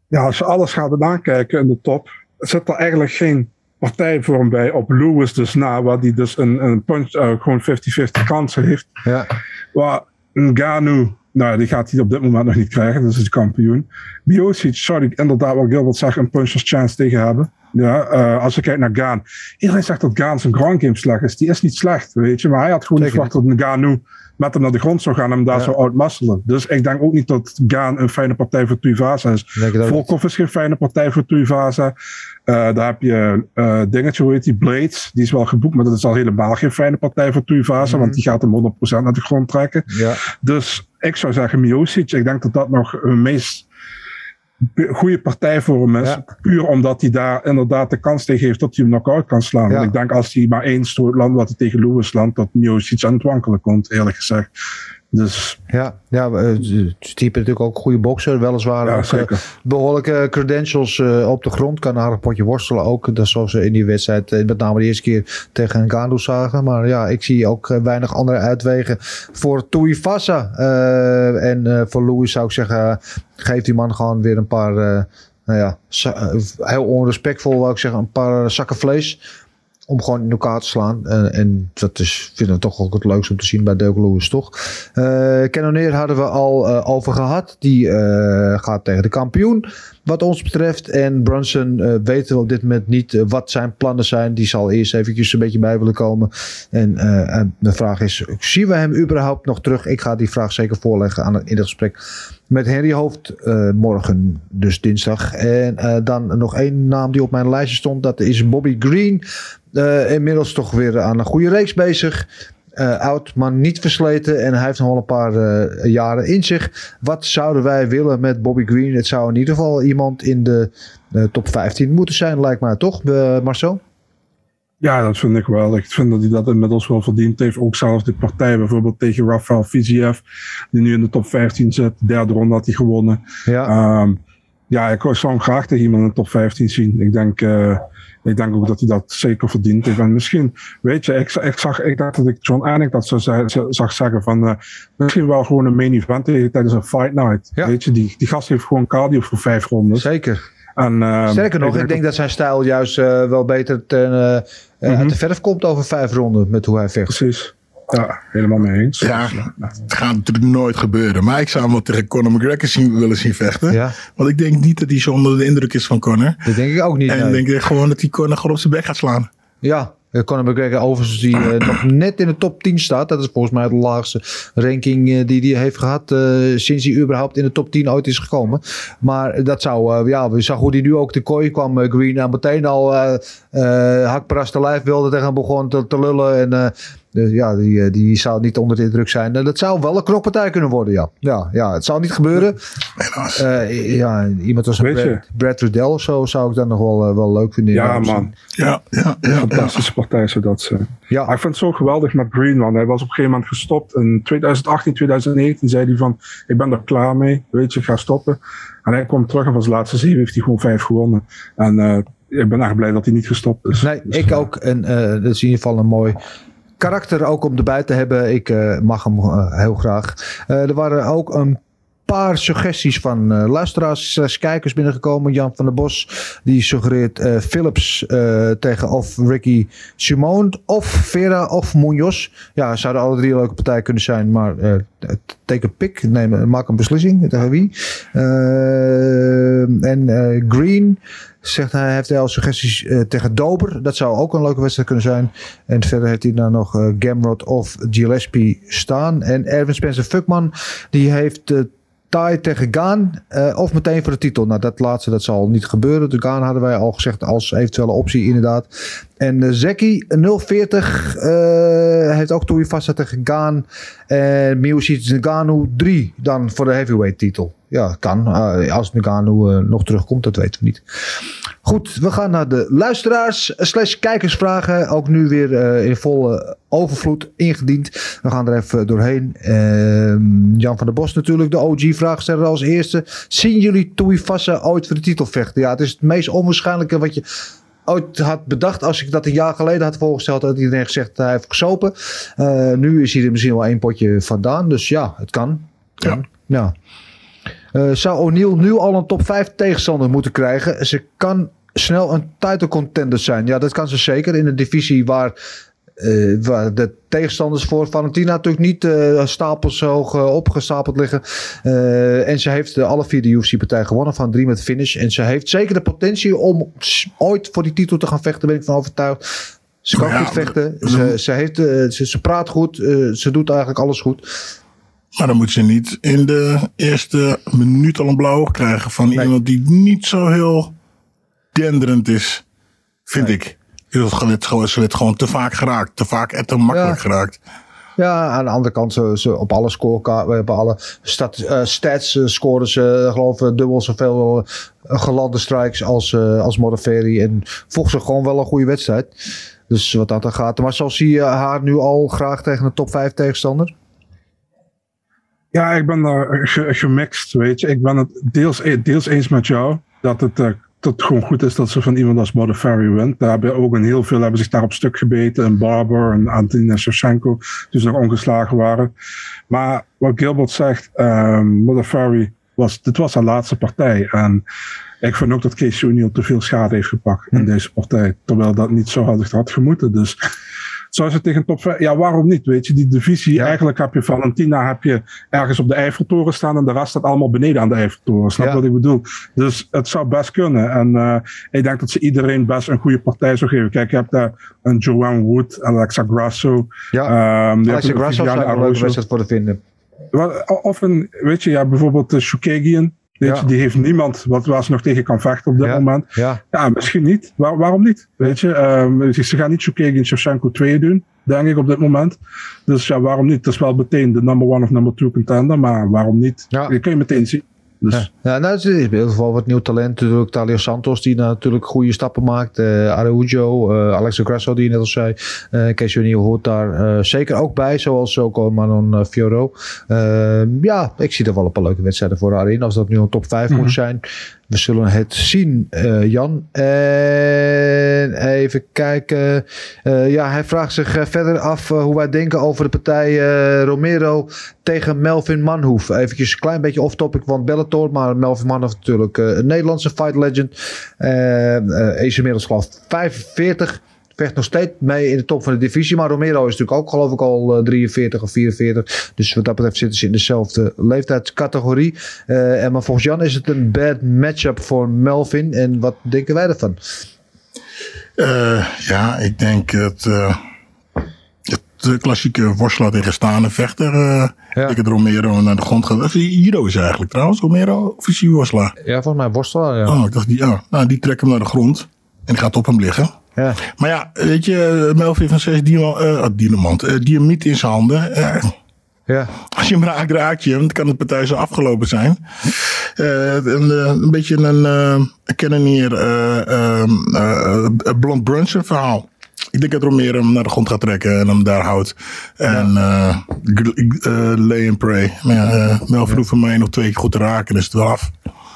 Ja, als je alles gaat aankijken in de top, zit er eigenlijk geen partijvorm bij op Lewis dus na, waar die dus een, een punch, eh, gewoon 50-50 kansen heeft. Ja, Waar Ngannou, nou die gaat hij op dit moment nog niet krijgen, dat is de kampioen. Miocic zou ik inderdaad, wat Gilbert zegt, een puncher's chance tegen hebben. Ja, eh, als je kijkt naar Gaan. Iedereen zegt dat Gaan zijn ground game slecht is. Die is niet slecht, weet je. Maar hij had gewoon verwacht dat Ngannou met hem naar de grond zou gaan en hem daar Ja. zou outmuscelen. Dus ik denk ook niet dat Gaan een fijne partij voor Tuivasa is. het. Volkov is geen fijne partij voor Tuivasa. Eh daar heb je eh dingetje, hoe heet die? Blades. Die is wel geboekt, maar dat is al helemaal geen fijne partij voor Tuivasa. Want die gaat hem 100% naar de grond trekken. ja. Dus ik zou zeggen Miocic. Ik denk dat dat nog een meest goede partij voor hem is. Ja. Puur omdat hij daar inderdaad de kans tegen heeft dat hij hem knock-out kan slaan. Ja. Want ik denk als hij maar één stoot landt wat hij tegen Lewis landt, dat Miocic aan het wankelen komt, eerlijk gezegd. Dus Ja, ja uh, Stipe natuurlijk ook een goede bokser. Weliswaar ja, ook, eh, behoorlijke credentials eh, op de grond. Kan een aardig potje worstelen ook. Dat zoals ze in die wedstrijd, eh, met name de eerste keer tegen Ngannou zagen. Maar ja, ik zie ook eh, weinig andere uitwegen voor Tuivasa. Eh en eh, voor Louis zou ik zeggen, geef die man gewoon weer een paar... eh, nou ja, eh, heel onrespectvol wou ik zeggen, een paar zakken vlees om gewoon in elkaar te slaan. En, en dat is, vinden we toch ook het leukste om te zien bij Dirk Lewis, toch? Eh Cannonier hadden we al eh, over gehad. Die eh, gaat tegen de kampioen, wat ons betreft. En Brunson eh, weten we op dit moment niet eh, wat zijn plannen zijn. Die zal eerst eventjes een beetje bij willen komen. En, eh, en de vraag is, zien we hem überhaupt nog terug? Ik ga die vraag zeker voorleggen aan, in het gesprek met Henry Hoofd eh, morgen, dus dinsdag. En eh, dan nog één naam die op mijn lijstje stond. Dat is Bobby Green. Eh, inmiddels toch weer aan een goede reeks bezig. Eh, oud, maar niet versleten. En hij heeft nog wel een paar eh, jaren in zich. Wat zouden wij willen met Bobby Green? Het zou in ieder geval iemand in de top 15 moeten zijn, lijkt mij toch, Marcel? Ja, dat vind ik wel. Ik vind dat hij dat inmiddels wel verdiend heeft. Ook zelfs de partij bijvoorbeeld tegen Rafael Fiziev, die nu in de top 15 zit. De derde ronde had hij gewonnen. Ja, Ehm, ja, ik zou hem graag tegen iemand in de top 15 zien. Ik denk, eh, ik denk ook dat hij dat zeker verdient heeft. En misschien, weet je, ik, ik, zag, ik dacht dat ik John Anik dat zo zo- zag zeggen van, eh, misschien wel gewoon een main event tijdens een fight night. Ja. Weet je, die, die gast heeft gewoon cardio voor vijf rondes. zeker. En, ehm, Sterker nog, ik denk dat zijn stijl juist eh, wel beter ten, eh, eh, Mhm. uit de verf komt over vijf ronden met hoe hij vecht. Precies. Ja, helemaal mee eens. Ja, het gaat natuurlijk nooit gebeuren. Maar ik zou hem wel tegen Conor McGregor zien, willen zien vechten. Ja, Want ik denk niet dat hij zo onder de indruk is van Conor. dat denk ik ook niet. En nee. ik denk gewoon dat hij Conor gewoon op zijn bek gaat slaan. Ja, Eh, Conor McGregor overigens die eh, nog net in de top 10 staat. Dat is volgens mij de laagste ranking eh, die hij heeft gehad eh, sinds hij überhaupt in de top 10 ooit is gekomen. Maar dat zou, eh, ja, we zagen hoe hij nu ook de kooi kwam, Green. En meteen al eh eh hakperaste lijf wilde tegen hem begon te, te lullen. En eh, dus ja, die, eh, die zou niet onder de indruk zijn. En dat zou wel een knokpartij kunnen worden, ja. Ja, ja het zou niet gebeuren. Eh, ja, iemand als. Brad, Brad Riddell of zo zou ik dan nog wel, eh, wel leuk vinden. Ja, man. ja, ja, ja, ja. Fantastische partij zou dat zijn. Ja, Maar ik vind het zo geweldig met Green, man. Hij was op een gegeven moment gestopt. In 2018, 2019 zei hij van, ik ben er klaar mee. Weet je, ik ga stoppen. En hij komt terug en van zijn laatste zeven heeft hij gewoon vijf gewonnen. En eh, ik ben echt blij dat hij niet gestopt is. Nee, Dus, ik eh, ook. En eh, dat is in ieder geval een mooi karakter ook om erbij te hebben. Ik eh, mag hem eh, heel graag. Eh, er waren ook een paar suggesties van eh, luisteraars kijkers binnengekomen. Jan van der Bos die suggereert Philips tegen of Ricky Simone of Vera of Munoz. Ja, zouden alle drie leuke partij kunnen zijn, maar take a pick. Neem, maak een beslissing tegen wie. En Green zegt hij heeft hij al suggesties eh, tegen Dober. Dat zou ook een leuke wedstrijd kunnen zijn. En verder heeft hij daar nog eh, Gamrot of Gillespie staan. En Erwin Spencer Fuckman die heeft eh Tai tegen Gaan. of meteen voor de titel. Nou, dat laatste dat zal niet gebeuren. De Gaan hadden wij al gezegd als eventuele optie inderdaad. En Zeki 040 eh, heeft ook Toei vast tegen Gaan. En Miocic Ngannou 3 dan voor de heavyweight titel. Ja, kan. Uh, als Ngannou uh, nog terugkomt, dat weten we niet. Goed, we gaan naar de luisteraars slash kijkersvragen. Ook nu weer uh, in volle overvloed ingediend. We gaan er even doorheen. Uh, Jan van der Bos natuurlijk, de OG-vraagsteller als eerste. Zien jullie Tuivasa ooit voor de titel vechten? Ja, het is het meest onwaarschijnlijke wat je ooit had bedacht. Als ik dat een jaar geleden had voorgesteld, had iedereen gezegd hij heeft gesopen. Uh, nu is hij er misschien wel één potje vandaan. Dus ja, het kan. kan. Ja. ja. Uh, zou O'Neill nu al een top 5 tegenstander moeten krijgen? Ze kan snel een title contender zijn. Ja, dat kan ze zeker in een divisie waar, uh, waar de tegenstanders voor Valentina natuurlijk niet uh, stapels hoog uh, opgestapeld liggen. en ze heeft alle vier de UFC-partij gewonnen van drie met finish. En ze heeft zeker de potentie om ooit voor die titel te gaan vechten, ben ik van overtuigd. Ze kan ja, goed vechten. Ze, ze, heeft, ze, ze praat goed. ze doet eigenlijk alles goed. Maar dan moet ze niet in de eerste minuut al een blauw krijgen van nee. iemand die niet zo heel denderend is, vind nee. ik. Ze werd gewoon te vaak geraakt, te vaak en te makkelijk ja. geraakt. Ja, aan de andere kant, ze, ze op alle scorekaarten, op alle stat, uh, stats uh, scoren ze, geloof ik, dubbel zoveel uh, gelande strikes als, als Modafferi. En volgens ze gewoon wel een goede wedstrijd. Dus wat dat er gaat. Maar zal zie je haar nu al graag tegen een top 5 tegenstander? Ja, ik ben daar gemixt, weet je. Ik ben het deels, deels eens met jou dat het, uh, dat het gewoon goed is dat ze van iemand als Modafferi wint. Daar hebben ook een heel veel hebben zich daar op stuk gebeten. En Barber en Antonina Shevchenko, die ze nog ongeslagen waren. Maar wat Gilbert zegt, Modafferi was, dit was haar laatste partij. En ik vind ook dat Casey O'Neill te veel schade heeft gepakt hm. in deze partij. Terwijl dat niet zo had, had gemoeten. Dus zou ze tegen top 5... Ja, waarom niet? Weet je, die divisie... Ja. Eigenlijk heb je Valentina heb je ergens op de Eiffeltoren staan... en de rest staat allemaal beneden aan de Eiffeltoren. Snap ja. wat ik bedoel? Dus het zou best kunnen. En uh, ik denk dat ze iedereen best een goede partij zou geven. Kijk, je hebt daar een Joanne Wood, Alexa Grasso. Ja, um, Alexa Grasso zou een leuke wedstrijd voor te vinden. Of een, weet je, ja, bijvoorbeeld uh, Shukagian. Weet ja. je, die heeft niemand wat, waar ze nog tegen kan vechten op dit ja. moment. Ja. ja, misschien niet. Waar, waarom niet? Weet je, um, ze gaan niet Shukegi en Shevchenko 2 doen, denk ik, op dit moment. Dus ja, waarom niet? Het is wel meteen de number one of number two contender, maar waarom niet? Dat kun je meteen zien. Dus. Ja, nou, er is in ieder geval wat nieuw talent. Natuurlijk Talia Santos, die natuurlijk goede stappen maakt. Uh, Araujo, uh, Alexa Grasso, die je net al zei. Uh, Casey O'Neill hoort daar uh, zeker ook bij. Zoals ook Manon Fioro. ja, ik zie er wel een paar leuke wedstrijden voor haar in. Als dat nu een top 5 mm-hmm. moet zijn. We zullen het zien, uh, Jan. En even kijken. Uh, ja, hij vraagt zich uh, verder af hoe wij denken over de partij Romero tegen Melvin Manhoef. Eventjes een klein beetje off-topic van Bellator. Maar Melvin Manhoef natuurlijk een Nederlandse fight legend. is inmiddels geloof 45 vecht nog steeds mee in de top van de divisie. Maar Romero is natuurlijk ook geloof ik al uh, 43 of 44. Dus wat dat betreft zitten ze in dezelfde leeftijdscategorie. Uh, en maar volgens Jan is het een bad matchup voor Melvin. En wat denken wij ervan? Eh, ja, ik denk het, eh, het de klassieke worstelaar tegen staande vechter. eh Ja. Ik het Romero naar de grond gaat. Judo is eigenlijk trouwens, Romero. Of is worstelaar? Ja, volgens mij worstelaar, ja. Oh, ik dacht die, oh, nou, die trekt hem naar de grond. En die gaat op hem liggen. Ja. Maar ja, weet je, Melvin van 6 Dino, eh, Dynamant, eh, dynamiet in zijn handen. Eh, Ja, als je hem raakt, raak je hem. Dan kan de partij zo afgelopen zijn. Eh, een, eh, een beetje een uh, uh, uh, Blond Brunson verhaal. Ik denk dat Romero hem naar de grond gaat trekken en hem daar houdt. En ja. lay and pray. Maar ja, Melvin hoeft hem één of twee keer goed te raken, is het wel af.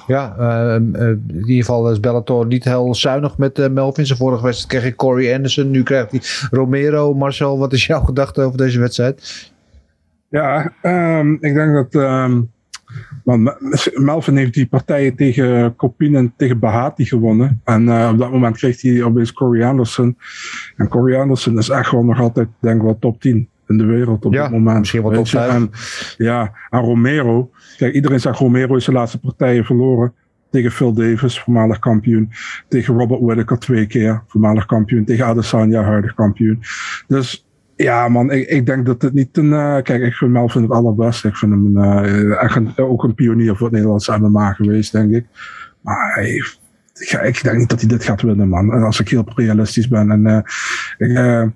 Ja, uh, uh, in ieder geval is Bellator niet heel zuinig met uh, Melvin. Zijn vorige wedstrijd kreeg hij Corey Anderson. Nu krijgt hij Romero. Marcel, wat is jouw *laughs* gedachte over deze wedstrijd? Ja, um, ik denk dat um, man, Melvin heeft die partijen tegen Kopin en tegen Bahati gewonnen. En uh, op dat moment kreeg hij opeens Corey Anderson. En Corey Anderson is echt wel nog altijd, denk ik wel, top 10 in de wereld op ja, dit moment. Misschien wel top 5. En, ja, en Romero. Kijk, iedereen zegt Romero is de laatste partijen verloren. Tegen Phil Davis, voormalig kampioen. Tegen Robert Whittaker twee keer, voormalig kampioen. Tegen Adesanya, huidig kampioen. Dus ja, man, ik, ik denk dat het niet een. Uh, kijk, ik vind Melvin het allerbeste. Ik vind hem uh, echt een, ook een pionier voor het Nederlandse MMA geweest, denk ik. Maar hij, ik, ik denk niet dat hij dit gaat winnen, man. En als ik heel realistisch ben. En uh, ik,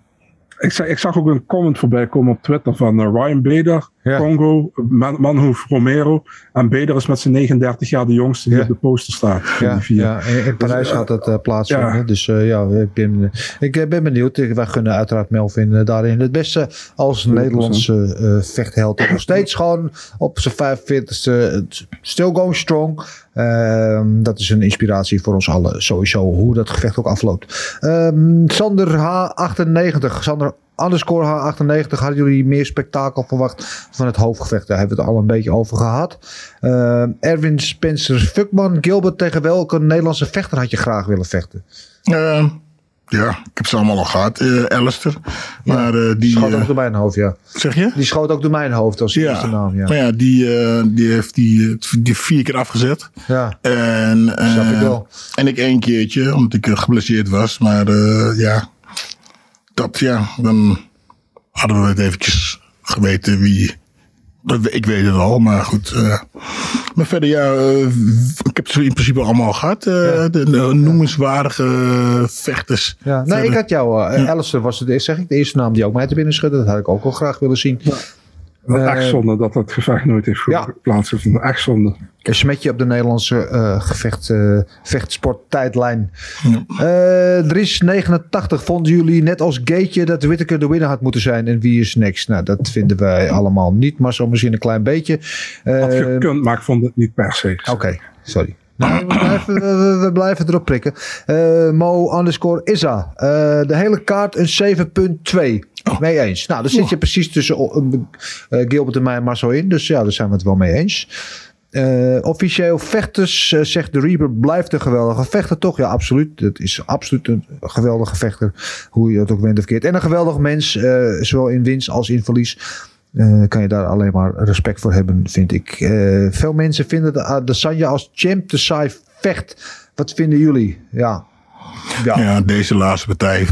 ik, zag, ik zag ook een comment voorbij komen op Twitter van Ryan Bader, ja. Congo, Man, Manhoef Romero. En Bader is met zijn 39 jaar de jongste die ja. op de poster staat. Ja, ja. In, in Parijs dus, gaat het uh, plaatsvinden. Ja. Dus uh, ja, ik ben, ik ben benieuwd. Wij gunnen uiteraard Melvin uh, daarin het beste als Nederlandse vechtheld. Nog steeds gewoon op zijn 45ste still going strong. Um, dat is een inspiratie voor ons allen sowieso. Hoe dat gevecht ook afloopt. Um, Sander H98. Sander underscore H98. Hadden jullie meer spektakel verwacht van het hoofdgevecht? Daar hebben we het al een beetje over gehad. Uh, Erwin Spencer Fuckman. Gilbert tegen welke Nederlandse vechter had je graag willen vechten? Uh, ja, ik heb ze allemaal al gehad. Uh, Alistair. Maar uh, die... Schoot ook door mijn hoofd, ja. Zeg je? Die schoot ook door mijn hoofd als ja. eerste naam, ja. Maar ja, die, die heeft die, die vier keer afgezet. Ja. En, Snap ik wel. En ik één keertje, omdat ik geblesseerd was. Maar ja, dat ja, dan hadden we het eventjes geweten wie... Ik weet het al, maar goed. Uh, maar verder, ja, uh, ik heb ze in principe allemaal gehad. Uh, ja. de, de noemenswaardige vechters. Ja, nee, verder. ik had jou, Alistair was de, zeg ik, de eerste naam die ook mij te binnen schudde. Dat had ik ook wel graag willen zien. Ja. Echt zonde dat dat gevecht nooit heeft ja. plaatsgevonden. Echt zonde. Een smetje op de Nederlandse uh, gevecht, uh, vechtsporttijdlijn. Ja. Uh, Dries 89 vonden jullie net als Gaetje dat Whittaker de winnaar had moeten zijn. En wie is next? Nou, dat vinden wij allemaal niet, maar zo misschien een klein beetje. Had gekund, maar ik vond het niet per se. Oké, okay, sorry. Nou, we, blijven, we, we, blijven erop prikken. Uh, Mo underscore Isa. Uh, de hele kaart een 7.2. Oh. Mee eens. Nou, dan zit je precies tussen uh, Gilbert en mij en Marcel in. Dus ja, daar zijn we het wel mee eens. Officieel vechters, zegt de Reaper, blijft een geweldige vechter, toch? Ja, absoluut. Het is absoluut een geweldige vechter, hoe je het ook bent of keert. En een geweldig mens, zowel in winst als in verlies. Uh, kan je daar alleen maar respect voor hebben, vind ik. Uh, veel mensen vinden de, de Sanja als champ te saai vecht. Wat vinden jullie? Ja. Ja, ja deze laatste partij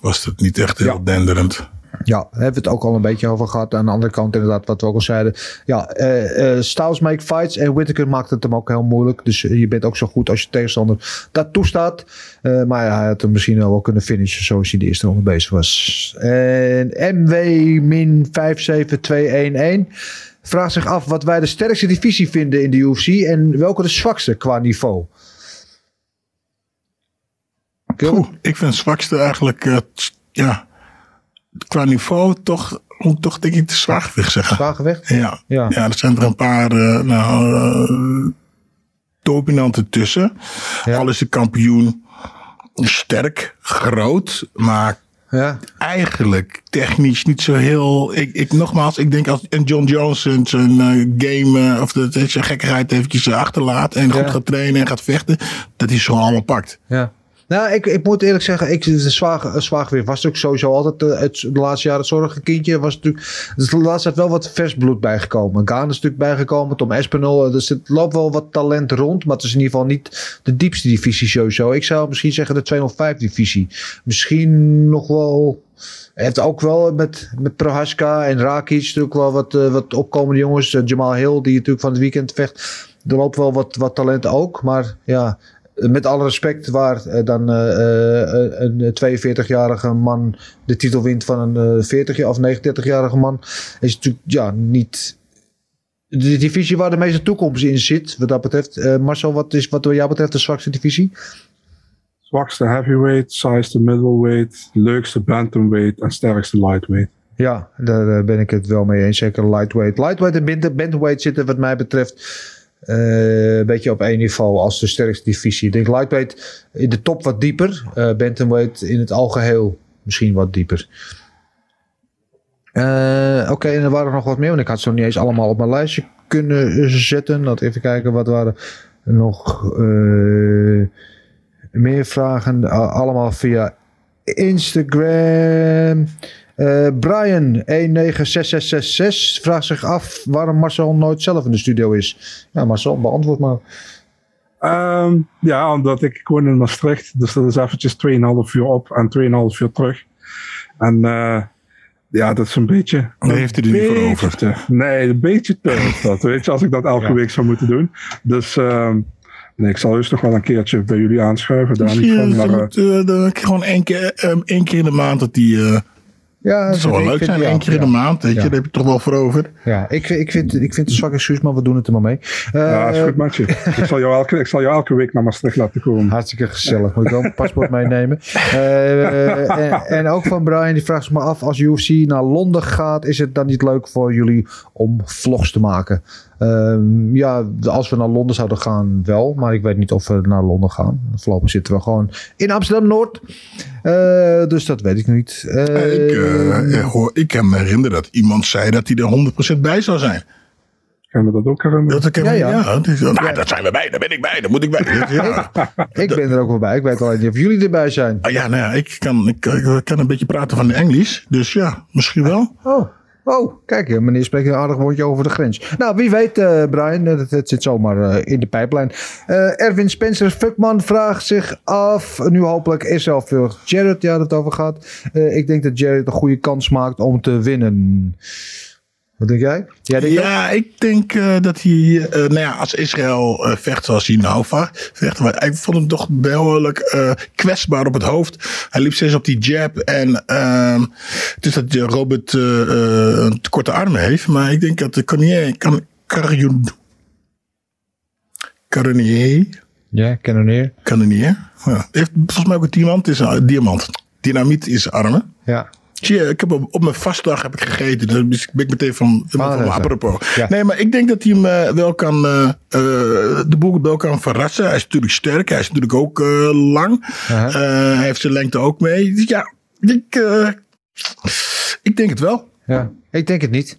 was het niet echt heel ja. denderend. Ja, daar hebben we het ook al een beetje over gehad. Aan de andere kant inderdaad, wat we ook al zeiden. Ja, uh, uh, Styles make fights en Whittaker maakt het hem ook heel moeilijk. Dus uh, je bent ook zo goed als je tegenstander dat toestaat. maar ja, hij had hem misschien wel kunnen finishen zoals hij de eerste ronde bezig was. En MW-57211 vraagt zich af wat wij de sterkste divisie vinden in de UFC en welke de zwakste qua niveau. Oeh, ik vind het zwakste eigenlijk, ja qua niveau toch, moet toch denk ik de zwaargewicht zeggen. Zwaargewicht? Ja. ja. Ja, er zijn er een paar uh, nou, uh, dominanten tussen. Ja. Al is de kampioen sterk, groot, maar ja. eigenlijk technisch niet zo heel. Ik, ik, nogmaals, ik denk als John Jones zijn uh, game of de, zijn gekkigheid eventjes achterlaat en goed gaat trainen en gaat vechten, dat hij zo allemaal pakt. Ja. Nou, ik, ik moet eerlijk zeggen, ik, de zwaar, zwaargewicht was natuurlijk sowieso altijd eh, het, de laatste jaren het zorgenkindje. Was natuurlijk, de laatste tijd wel wat vers bloed bijgekomen. Gaan is natuurlijk bijgekomen, Tom Espinol. Dus het loopt wel wat talent rond, maar het is in ieder geval niet de diepste divisie sowieso. Ik zou misschien zeggen de 205 divisie. Misschien nog wel... Heeft ook wel met, met Prohaska en Rakic natuurlijk wel wat, eh, wat opkomende jongens. Eh, Jamal Hill, die natuurlijk van het weekend vecht. Er loopt wel wat, wat talent ook. Maar ja, met alle respect waar eh, dan eh, eh, een 42-jarige man de titel wint van een 40 of 39-jarige man. Is natuurlijk ja, niet de divisie waar de meeste toekomst in zit. Wat dat betreft. Marcel, wat is wat jou betreft de zwakste divisie? Zwakste heavyweight, saaiste middleweight, leukste bantamweight en sterkste lightweight. Ja, daar ben ik het wel mee eens. Zeker lightweight. Lightweight en bantamweight zitten wat mij betreft uh, een beetje op één niveau als de sterkste divisie. Ik denk lightweight in de top wat dieper. Uh, bantamweight in het algeheel misschien wat dieper. Uh, Oké, en er waren nog wat meer. Want ik had ze nog niet eens allemaal op mijn lijstje kunnen zetten. Laat even kijken, wat waren nog meer vragen. allemaal via Instagram. Uh, Brian 196666 vraagt zich af waarom Marcel nooit zelf in de studio is. Ja, Marcel, beantwoord maar. Um, ja, omdat ik woon in Maastricht. Dus dat is eventjes 2,5 uur op en 2,5 uur terug. En uh, ja, dat is een beetje... Daar heeft hij er niet voor over. Te, nee, een beetje te is dat. Weet je, als ik dat elke ja. week zou moeten doen. Dus... Uh, Nee, ik zal dus nog wel een keertje bij jullie aanschuiven. Daar niet van, maar, uh, gewoon één keer, um, één keer in de maand dat die uh, ja, dat zou wel leuk zijn, één keer in de maand. Weet je, daar heb je toch wel voor over. Ja, ik, ik, vind, ik vind het zwak excuus, maar we doen het er maar mee. Uh, ja, is goed, Matje. *laughs* ik, zal jou elke, ik zal jou elke week naar Maastricht laten komen. Hartstikke gezellig. Moet ik wel een paspoort meenemen. Uh, en, en, ook van Brian, die vraagt zich maar af, als UFC naar Londen gaat, is het dan niet leuk voor jullie om vlogs te maken? Um, ja, als we naar Londen zouden gaan, wel. Maar ik weet niet of we naar Londen gaan. Voorlopig zitten we gewoon in Amsterdam-Noord. Uh, dus dat weet ik niet. Uh, ik, uh, hoor, ik kan me herinneren dat iemand zei dat hij er 100% bij zou zijn. Kan me dat ook herinneren? Dat ik ja, ja. ja, dus, nou, ja. daar zijn we bij, daar ben ik bij, daar moet ik bij. *laughs* Ja. ik ben er ook wel bij. Ik weet alleen niet of jullie erbij zijn. Ah, ja, nou ja, ik kan, ik, ik, kan een beetje praten van de Engels. Dus ja, misschien wel. Oh. Oh, kijk, meneer spreekt een aardig woordje over de grens. Nou, wie weet, uh, Brian, het, het, zit zomaar in de pijplijn. Erwin Spencer Fuckman vraagt zich af, nu hopelijk is er veel Jared, ja, dat over gaat. ik denk dat Jared een goede kans maakt om te winnen. Wat denk jij? jij ja, ik denk uh, dat hij, uh, nou ja, als Israël uh, vecht zoals hij nou vecht, maar ik vond hem toch behoorlijk kwetsbaar op het hoofd. Hij liep steeds op die jab en is dat Robert een te korte armen heeft, maar ik denk dat de Cornier, kan, Carrion, Carnier, ja, Canonier. Canonier. Ja, heeft volgens mij ook een diamant, is een diamant. Dynamiet is armen. Ja. Ik heb op, op mijn vastdag heb ik gegeten. Dus ben ik meteen van, van, ah, van apropos. Ja. Nee, maar ik denk dat hij hem uh, wel kan, uh, uh, de boel wel kan verrassen. Hij is natuurlijk sterk. Hij is natuurlijk ook lang. -huh. hij heeft zijn lengte ook mee. Dus ja, ik, ik denk het wel. Ja, ik denk het niet.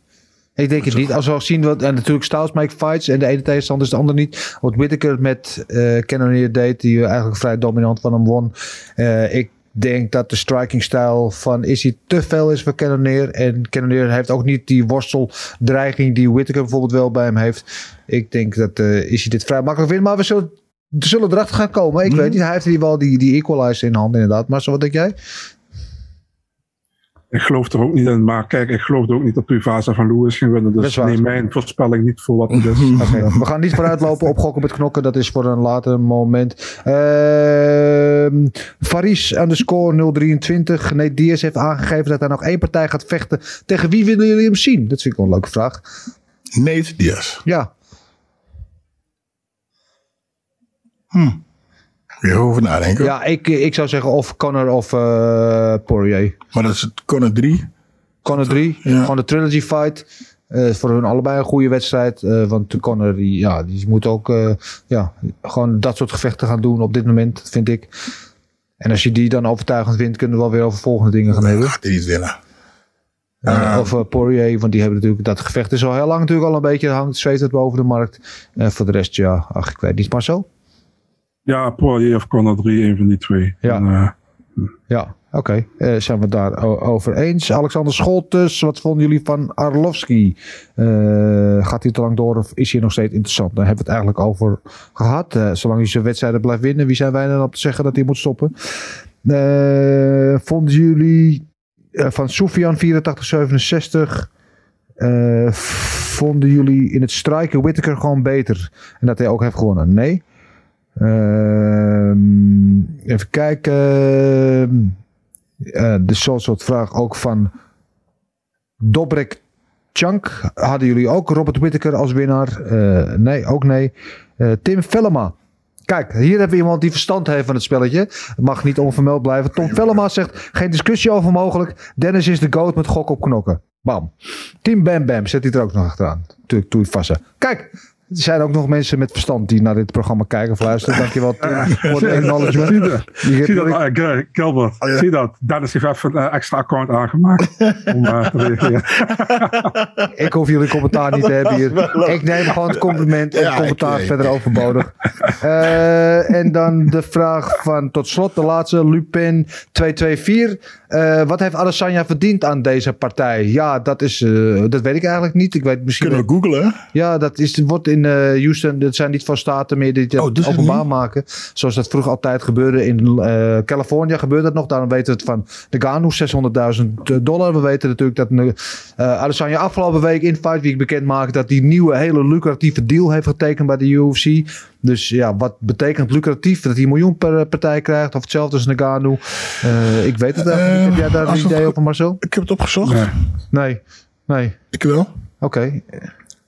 Ik denk het niet. Als we zien wat, en natuurlijk Styles make fights en de ene tegenstander is de ander niet. Wat Whittaker met uh, Cannonier deed, die eigenlijk vrij dominant van hem won. Uh, ik denk dat de striking stijl van Izzy te veel is voor Cannonier. En Cannonier heeft ook niet die worsteldreiging die Whittaker bijvoorbeeld wel bij hem heeft. Ik denk dat uh, Izzy dit vrij makkelijk wint. Maar we zullen, we zullen erachter gaan komen. Ik mm. weet niet. Hij heeft hier wel die, die equalizer in handen inderdaad. Maar zo wat denk jij? Ik geloof er ook niet in. Maar kijk, ik geloof ook niet dat Privasa van Lewis ging winnen. Dus neem mijn voorspelling niet voor wat het is. *laughs* okay, we gaan niet vooruitlopen *laughs* op gokken met knokken. Dat is voor een later moment. Uh, Faris aan de score 023. Nee, Diaz heeft aangegeven dat hij nog één partij gaat vechten. Tegen wie willen jullie hem zien? Dat vind ik wel een leuke vraag. Nate Diaz. Ja. Hm. Weer over nadenken. Ja, ik, ik zou zeggen of Connor of uh, Poirier. Maar dat is het Connor 3. Connor 3, ja. gewoon de trilogy fight. Uh, voor hun allebei een goede wedstrijd. Uh, want Connor, die, ja, die moet ook uh, ja, gewoon dat soort gevechten gaan doen op dit moment, vind ik. En als je die dan overtuigend wint, kunnen we wel weer over volgende dingen gaan hebben. Gaat die niet winnen. Uh, of Poirier, want die hebben natuurlijk dat gevecht is al heel lang natuurlijk al een beetje hangt zweet het boven de markt. Uh, voor de rest, ja, ach, ik weet niet. Maar zo. Ja, Poirier of Conor 3, een van die twee. Ja. En, eh, Ja, oké. Eh, zijn we het daar o- over eens? Alexander Scholtes, wat vonden jullie van Arlovski? Eh, gaat hij te lang door of is hij nog steeds interessant? Daar hebben we het eigenlijk over gehad. Eh, zolang hij zijn wedstrijden blijft winnen, wie zijn wij dan om te zeggen dat hij moet stoppen? Vonden jullie van Soufian 8467... eh, vonden jullie in het strijken Whittaker gewoon beter? En dat hij ook heeft gewonnen? Nee. Ehm, even kijken. De zo'n soort vraag ook van Dobrek Chunk. Hadden jullie ook Robert Whittaker als winnaar? Eh, nee, ook nee. Eh, Tim Vellema. Kijk, hier hebben we iemand die verstand heeft van het spelletje. Het mag niet onvermeld blijven. Tom Vellema zegt, geen discussie over mogelijk. Dennis is de goat met gok op knokken. Bam. Team Bam Bam zet hij er ook nog achteraan. Natuurlijk, doe je vast. Kijk, er zijn ook nog mensen met verstand die naar dit programma kijken of luisteren. *laughs* Dankjewel voor de acknowledgement. Zie Je Zie dat, Gilbert, Oh, zie dat. Dennis heeft even een eh, extra account aangemaakt *laughs* om eh, te reageren. *laughs* Ik hoef jullie commentaar niet te hebben hier. Ik neem gewoon het compliment en commentaar verder overbodig. Eh, en dan de vraag van tot slot, de laatste, Lupin 224. Eh, wat heeft Adesanya verdiend aan deze partij? Ja, dat, is, eh, dat weet ik eigenlijk niet. Ik weet misschien Kunnen we googlen? Ja, dat is, wordt in eh, Houston, dat zijn niet van staten meer die dat Oh, dus het openbaar niet? maken. Zoals dat vroeger altijd gebeurde in Californië gebeurt dat nog. Daarom weten we het van de Ganu, 600.000 dollar. We weten natuurlijk dat eh Adesanya afgelopen week in Fight Week bekend maakte dat hij een nieuwe hele lucratieve deal heeft getekend bij de UFC. Dus ja, wat betekent lucratief? Dat hij een miljoen per partij krijgt of hetzelfde als Nagano. Ik weet het eigenlijk niet. Heb jij daar een idee over Marcel? Ik heb het opgezocht. Nee. Nee. Nee. Ik wel. Oké.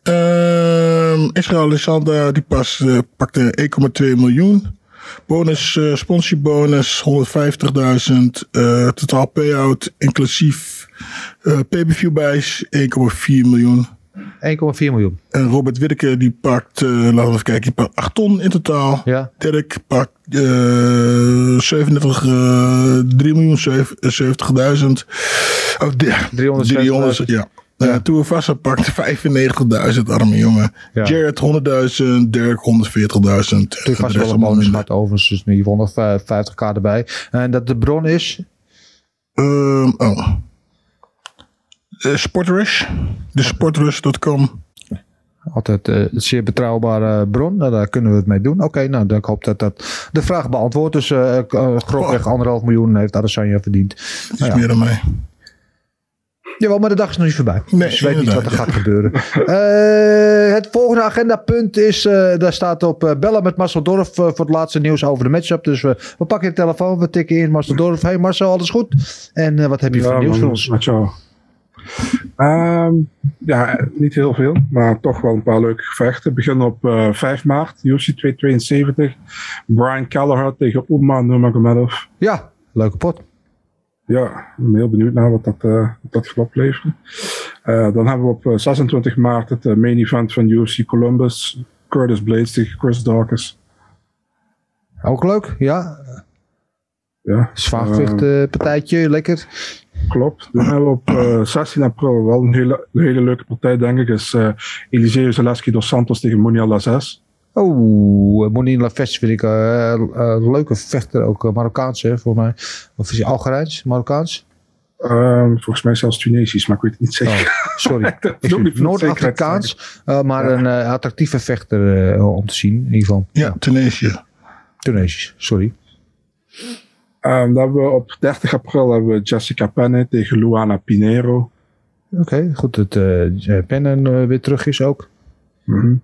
Ehm Israël Alexander die pas eh, pakte 1,2 miljoen. Bonus, eh sponsorbonus 150.000. eh totaal payout inclusief eh pay-per-view buys 1,4 miljoen. 1,4 miljoen. En Robert Whittaker die pakt, eh, laten we even kijken, die pakt 8 ton in totaal. Ja. Dirk pakt eh 37, eh 3 miljoen zeven- eh, 70.000. Oh, de- 300, ja. Uh, Tuivasa pakt 95.000, arme jongen. Ja. Jared 100.000, Dirk 140.000. Toen was wel een bonus gehad overigens, dus ieder geval nog vijf- 50k erbij. En dat de bron is, Ehm, oh. Eh, Sportrush. De sportrush.com. altijd eh, een zeer betrouwbare bron. Nou, daar kunnen we het mee doen. Oké, nou, ik hoop dat dat de vraag beantwoordt. Dus grofweg anderhalf miljoen heeft Adesanya verdiend. Het is Nou ja. meer dan mij. Jawel, maar de dag is nog niet voorbij. Nee, dus je weet niet wat er gaat gebeuren. *laughs* Eh, het volgende agendapunt is, eh, daar staat op eh, bellen met Marcel Dorf voor het laatste nieuws over de matchup. Dus we, we pakken de telefoon, we tikken in Marcel Dorf. Hey Marcel, alles goed? En eh, wat heb je voor nieuws man, voor ons? Met Ehm, ja, niet heel veel, maar toch wel een paar leuke gevechten. Beginnen op eh 5 maart, UFC 272. Brian Kelleher tegen Umar Nurmagomedov. Ja, leuke pot. Ja, ik ben heel benieuwd naar wat dat, wat dat gaat opleveren. Eh, dan hebben we op eh, 26 maart het main event van UFC Columbus. Curtis Blades tegen Chris Dawkins. Ook leuk, ja. Ja, Zwaargewicht eh, eh, partijtje, lekker. Klopt. Dan hebben we op eh, 16 april wel een hele, een hele leuke partij, denk ik. Is eh Eliseo Zaleski dos Santos tegen Muniel Lazes. Oh, uh, Monique Laves vind ik eh, eh, een leuke vechter. Ook uh, Marokkaans, hè, voor mij. Of is hij Algerijns, Marokkaans? Ehm, volgens mij zelfs Tunesisch, maar ik weet het niet zeker. Oh, sorry. *laughs* Noord-Afrikaans, uh, maar een uh, attractieve vechter uh, om te zien. In ieder geval. Ja, Tunesië. Tunesisch, sorry. Um, dan hebben we op 30 april hebben we Jessica Penne tegen Luana Pinero. Oké, okay, goed dat uh, Penne weer terug is ook. Mm -hmm.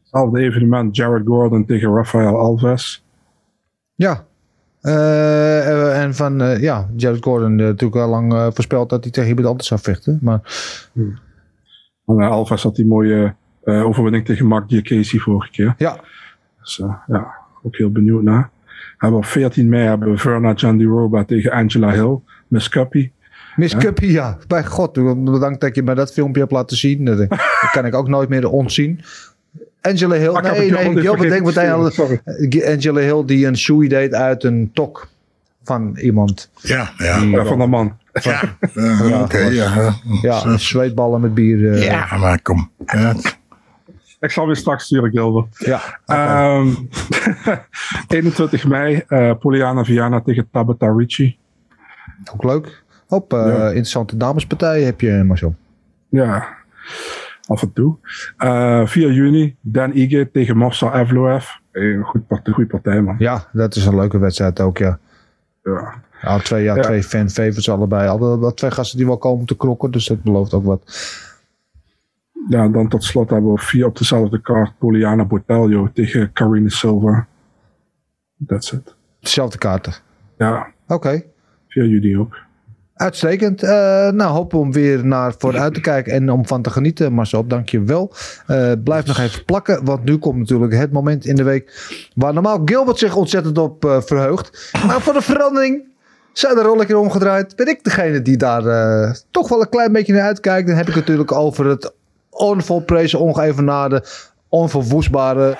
Hetzelfde evenement Jared Gordon tegen Rafael Alves. Ja. Uh, en van uh, ja, Jared Gordon natuurlijk al lang uh, voorspeld dat hij tegen iemand anders zou vechten. Maar... Hmm. En, Alves had die mooie overwinning tegen Mark Diakesi vorige keer. Ja. Dus ja, ook heel benieuwd naar. En op 14 mei hebben we Verna Jandiroba tegen Angela Hill. Miss Cuppy. Miss ja. Cuppy, ja. Bij god, bedankt dat je mij dat filmpje hebt laten zien. Dat, *laughs* dat kan ik ook nooit meer ontzien. Angela Hill, Ah, nee, nee, Gilbert denkt meteen aan Angela Hill die een shoey deed uit een tok van iemand. Ja, ja. Ja van een man. Van, ja, ja oké, okay, ja. Ja, zweetballen met bier. Uh, ja, maar kom. Ja. Ik zal weer straks sturen, Gilbert. Ja, oké. Ehm, *laughs* 21 mei, eh Poliana Viana tegen Tabata Ricci. ook leuk. Hop, eh, Ja. interessante damespartij heb je, Marcel. Ja, af en toe. Eh 4 juni, Dan Ige tegen Marcel Evloev. Een goed partij, goede partij, man. Ja, dat is een leuke wedstrijd ook, ja. Ja. Ja, twee, ja, Ja. twee fan favorites allebei. Alle wel twee gasten die wel komen te knokken, dus dat belooft ook wat. Ja, dan tot slot hebben we vier op dezelfde kaart. Poliana Botelho tegen Carina Silva. That's it. Dezelfde kaarten. Ja, Oké. 4 juni ook. Uitstekend. Eh, nou, hopen om weer naar vooruit te kijken en om van te genieten. Marcel, dank je wel. Eh, blijf nog even plakken, want nu komt natuurlijk het moment in de week waar normaal Gilbert zich ontzettend op eh, verheugt. Maar voor de verandering zijn de rollen keer omgedraaid. Ben ik degene die daar toch wel een klein beetje naar uitkijkt. Dan heb ik het natuurlijk over het onvolprezen, ongeëvenaarde, onverwoestbare...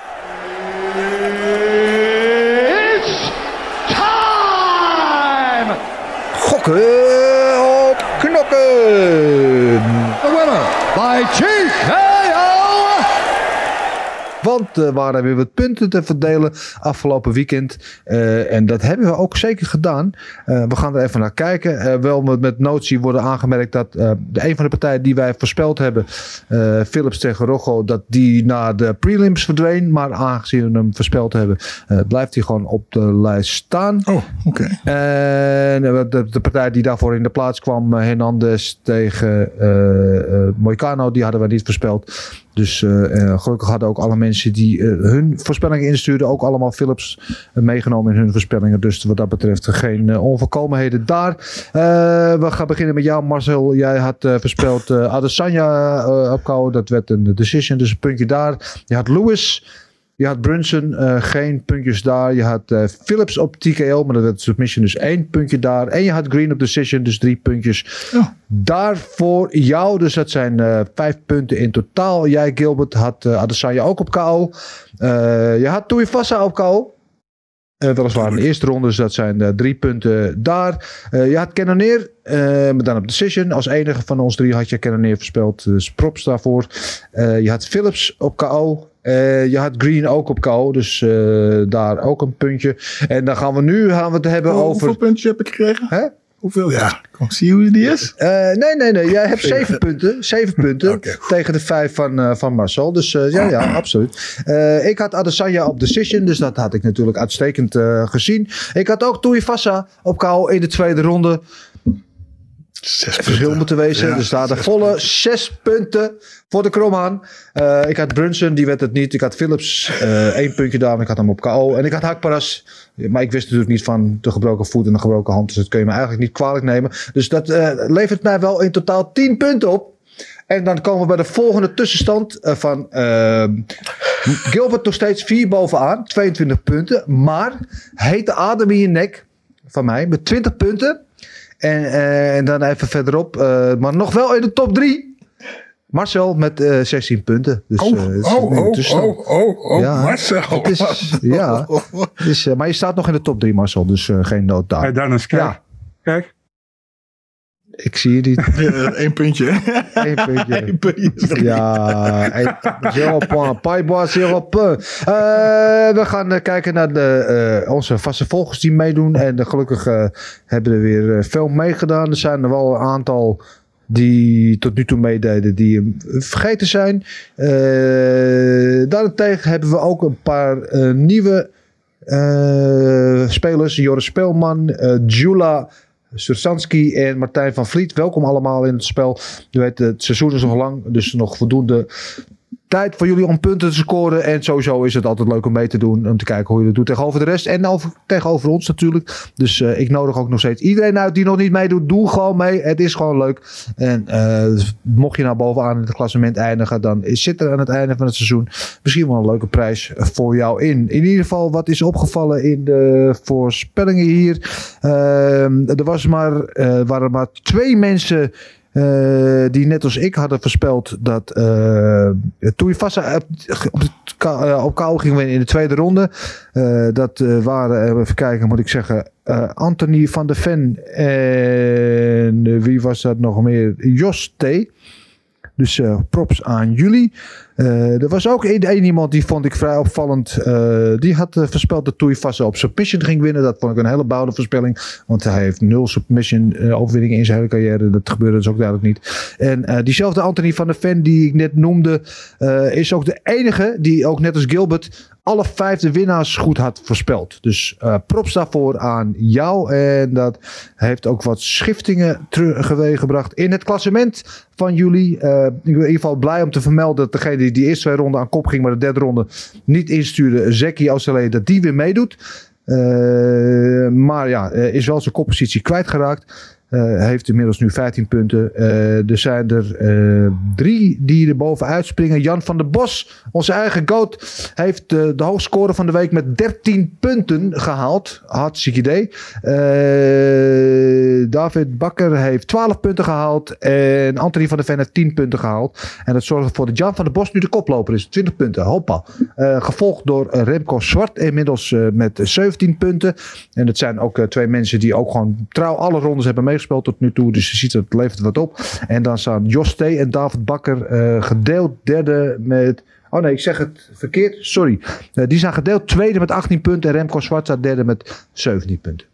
Gokken op knokken. The winner by TKO. Want er waren weer wat punten te verdelen afgelopen weekend. Eh, en dat hebben we ook zeker gedaan. Eh, we gaan er even naar kijken. Eh, wel met, met notie worden aangemerkt dat eh, de een van de partijen die wij voorspeld hebben, eh, Philips tegen Rocco, dat die naar de prelims verdween. Maar aangezien we hem voorspeld hebben, eh, blijft hij gewoon op de lijst staan. Oh, oké. En eh, de, de partij die daarvoor in de plaats kwam, eh, Hernandez tegen eh eh, Moicano, die hadden we niet voorspeld. Dus eh, eh, gelukkig hadden ook alle mensen die eh, hun voorspellingen instuurden, ook allemaal Philips meegenomen in hun voorspellingen. Dus wat dat betreft geen onvolkomenheden daar. We gaan beginnen met jou, Marcel. Jij had voorspeld Adesanya op KO. Dat werd een decision, dus een puntje daar. Je had Lewis. Je had Brunson, eh, geen puntjes daar. Je had eh, Phillips op TKO, maar dat werd submission, dus één puntje daar. En je had Green op decision, dus drie puntjes. Ja. Daar voor jou, dus dat zijn eh, vijf punten in totaal. Jij, Gilbert, had uh, Adesanya ook op KO. Je had Tuivasa op KO. Eh, weliswaar in de eerste ronde, dus dat zijn drie punten daar. Je had Cannonier, eh, maar dan op decision. Als enige van ons drie had je Cannonier voorspeld, dus props daarvoor. Je had Phillips op KO. Eh, je had Green ook op KO, dus eh, daar ook een puntje. En dan gaan we nu gaan we het hebben Oh, over... Hoeveel puntjes heb ik gekregen? Hè? Hoeveel? Ja, kom, zie je hoe die is? Eh, nee, nee, nee. Jij hebt *laughs* zeven punten. Zeven punten tegen de vijf van, van Marcel. Dus ja, ja, *clears throat* absoluut. Ik had Adesanya op decision, dus dat had ik natuurlijk uitstekend gezien. Ik had ook Tuivasa op KO in de tweede ronde. Zes verschil punten. moeten wezen. Ja, dus daar de volle zes punten voor de Kromhaan. Eh, ik had Brunson, die werd het niet. Ik had Phillips, eh één puntje daar. Ik had hem op KO. En ik had Hakparas. Maar ik wist natuurlijk niet van de gebroken voet en de gebroken hand. Dus dat kun je me eigenlijk niet kwalijk nemen. Dus dat eh, levert mij wel in totaal 10 punten op. En dan komen we bij de volgende tussenstand van Gilbert nog steeds 4 bovenaan. 22 punten. Maar hete adem in je nek van mij met 20 punten. En, eh, en dan even verderop, eh, maar nog wel in de top 3. Marcel met eh 16 punten. Dus, Oh, eh, het is oh, oh, oh, oh, oh, Ja, Marcel. *laughs* het is- ja. Dus, eh, maar je staat nog in de top 3, Marcel. Dus eh, geen nood daar. Hey Dennis, kijk. Ja. Kijk. Ik zie *laughs* je niet. Eén puntje. *laughs* Eén puntje. Eén puntje. Ja, zero point. Paibois, zero. Eh, we gaan eh, kijken naar de, eh, onze vaste volgers die meedoen. En eh, gelukkig eh, hebben er weer eh, veel meegedaan. Er zijn er wel een aantal die tot nu toe meededen die hem vergeten zijn. Eh, daarentegen hebben we ook een paar eh, nieuwe eh, spelers. Joris Speelman, eh Jula Sursanski en Martijn van Vliet. Welkom allemaal in het spel. Je weet, het seizoen is nog lang, dus nog voldoende tijd voor jullie om punten te scoren. En sowieso is het altijd leuk om mee te doen. Om te kijken hoe je het doet tegenover de rest. En over, tegenover ons natuurlijk. Dus eh, ik nodig ook nog steeds iedereen uit die nog niet meedoet. Doe gewoon mee. Het is gewoon leuk. En eh, mocht je nou bovenaan in het klassement eindigen. Dan zit er aan het einde van het seizoen misschien wel een leuke prijs voor jou in. In ieder geval wat is opgevallen in de voorspellingen hier. Ehm, er was maar, eh, waren maar twee mensen eh, die net als ik hadden voorspeld dat uh, Tuivasa op, op, uh, op kou ging winnen in de tweede ronde. Dat waren, even kijken moet ik zeggen, Anthony van der Ven en wie was dat nog meer? Jos T. Dus eh, props aan jullie. Eh, er was ook één iemand die vond ik vrij opvallend. Eh, die had uh, voorspeld dat Tuivasa op submission ging winnen. Dat vond ik een hele bouwde voorspelling. Want hij heeft nul submission overwinningen in zijn hele carrière. Dat gebeurde dus ook duidelijk niet. En diezelfde Anthony van der Ven die ik net noemde. is ook de enige die ook net als Gilbert alle vijf de winnaars goed had voorspeld. Dus eh, props daarvoor aan jou. En dat heeft ook wat schiftingen teweeggebracht in het klassement van jullie. Eh, ik ben in ieder geval blij om te vermelden dat degene die die eerste twee ronden aan kop ging, maar de derde ronde niet instuurde, Zeki Australië, dat die weer meedoet. Eh, maar ja, eh, is wel zijn koppositie kwijtgeraakt. Eh, heeft inmiddels nu 15 punten. Eh, er zijn er eh, drie die er bovenuit springen. Jan van der Bos, onze eigen goat, heeft de hoogscore van de week met 13 punten gehaald. Hartstikke idee. David Bakker heeft 12 punten gehaald. En Anthony van der Ven heeft 10 punten gehaald. En dat zorgt ervoor dat Jan van der Bos nu de koploper is. 20 punten. Hoppa. Gevolgd door Remco Zwart inmiddels met 17 punten. En dat zijn ook twee mensen die ook gewoon trouw alle rondes hebben meegespeeld tot nu toe. Dus je ziet dat het levert wat op. En dan staan Jos T. en David Bakker eh, gedeeld derde met... Oh nee, ik zeg het verkeerd. Sorry. Eh, die zijn gedeeld tweede met 18 punten. En Remco Zwart staat derde met 17 punten.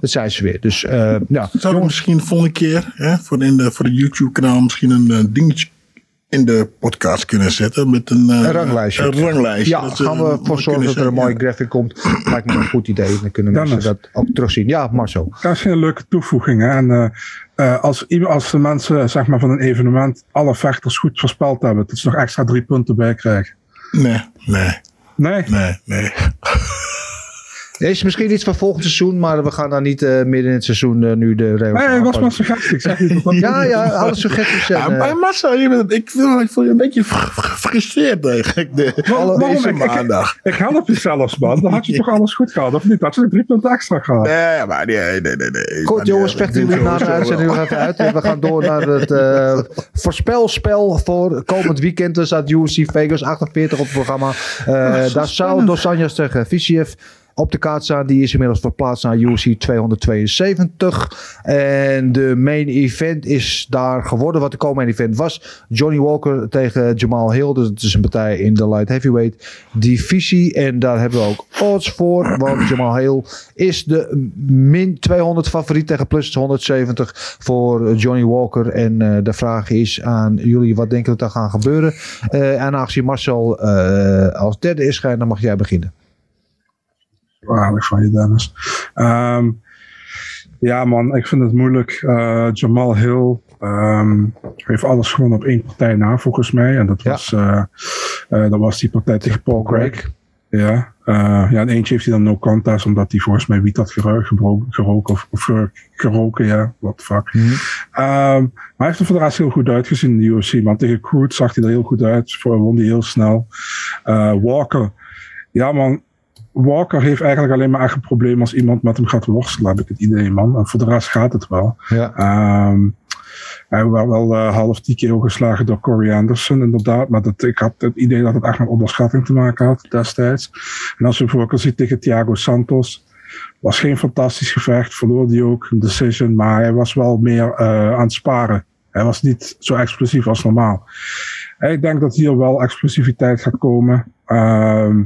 Dat zijn ze weer. Dus eh ja, Zouden we misschien de volgende keer hè, voor, in de, voor het YouTube-kanaal misschien een dingetje in de podcast kunnen zetten met een, eh, Een ranglijstje. Een ranglijstje. Ja, Dat gaan we mooi voor zorgen dat er een mooie ja. graphic komt. *clears throat* Lijkt me een goed idee. Dan kunnen mensen Dennis. dat ook terugzien. Ja, Marcel. Dat is een leuke toevoeging. Hè? En eh, eh, als, iemand- als de mensen zeg maar, van een evenement alle vechters goed voorspeld hebben, dat ze nog extra drie punten bij krijgen. Nee, nee, Nee? nee, nee. *laughs* Is misschien iets van volgend seizoen, maar we gaan dan niet eh, midden in het seizoen eh, nu de regels Nee, het was maar aanpassen. suggestie. Ik zeg niet dat dat Ja, ja, alle suggesties zijn... Ja, eh, maar Marcel, je bent, ik, voel, ik voel je een beetje fr- fr- gefrustreerd eigenlijk de, Waarom- deze ik- maandag. Ik help je zelfs, man. Dan had je *laughs* toch alles goed gehad, of niet? Had je nog drie punten extra gehad. Nee, maar nee, nee, nee. nee. Goed Maar jongens, ik jullie na de uitzending nog even uit. En we gaan door naar het eh, *laughs* voorspelspel voor komend weekend. Er staat UFC Vegas 48 op het programma. Eh, daar zou Dos Anjos tegen Visiev op de kaart staan. Die is inmiddels verplaatst naar UFC 272. En de main event is daar geworden. Wat de co-main event was. Johnny Walker tegen Jamal Hill. Dus het is een partij in de light heavyweight divisie. En daar hebben we ook odds voor. Want Jamal Hill is de min 200 favoriet tegen plus 170 voor Johnny Walker. En eh, de vraag is aan jullie, wat denken dat er gaan gebeuren? Eh, en aangezien Marcel eh, als derde is, dan mag jij beginnen. Aardig van je, Dennis. Ehm, ja, man, ik vind het moeilijk. Eh, Jamal Hill ehm, heeft alles gewonnen op één partij na, volgens mij. En dat, Ja. was, eh, eh, dat was die partij tegen Paul Craig. Ja, ja, en eentje heeft hij dan no contest, omdat hij volgens mij wiet had geroken of, of geroken, ja, what the fuck. Mhm. Ehm, maar hij heeft er voor de rest heel goed uitgezien in de UFC, man. Tegen Cruz zag hij er heel goed uit, voor won hij heel snel. Walker, ja man, Walker heeft eigenlijk alleen maar echt een probleem als iemand met hem gaat worstelen, heb ik het idee, man. En voor de rest gaat het wel. Ja. Ehm, hij werd wel eh, half TKO geslagen door Corey Anderson, inderdaad. Maar dat, ik had het idee dat het echt met onderschatting te maken had destijds. En als je bijvoorbeeld ziet tegen Thiago Santos, was geen fantastisch gevecht, verloor hij ook een decision, maar hij was wel meer eh, aan het sparen. Hij was niet zo explosief als normaal. En ik denk dat hier wel explosiviteit gaat komen. Ehm,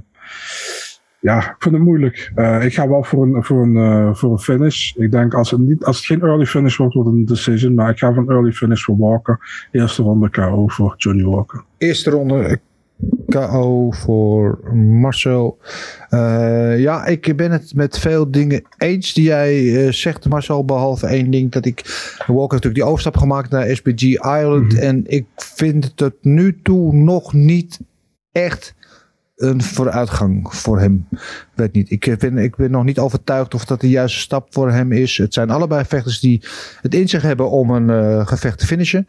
ja, ik vind het moeilijk. Eh, ik ga wel voor een, voor, een, eh, voor een finish. Ik denk als het, niet, als het geen early finish wordt, wordt het een decision. Maar ik ga voor een early finish voor Walker. Eerste ronde KO voor Johnny Walker. Eerste ronde KO voor Marcel. Eh, ja, ik ben het met veel dingen eens die jij zegt, Marcel. Behalve één ding dat ik. Walker natuurlijk die overstap gemaakt naar SBG Ireland. En ik vind het tot nu toe nog niet echt een vooruitgang voor hem. Weet niet. Ik ben, ik ben nog niet overtuigd of dat de juiste stap voor hem is. Het zijn allebei vechters die het in zich hebben om een eh, gevecht te finishen.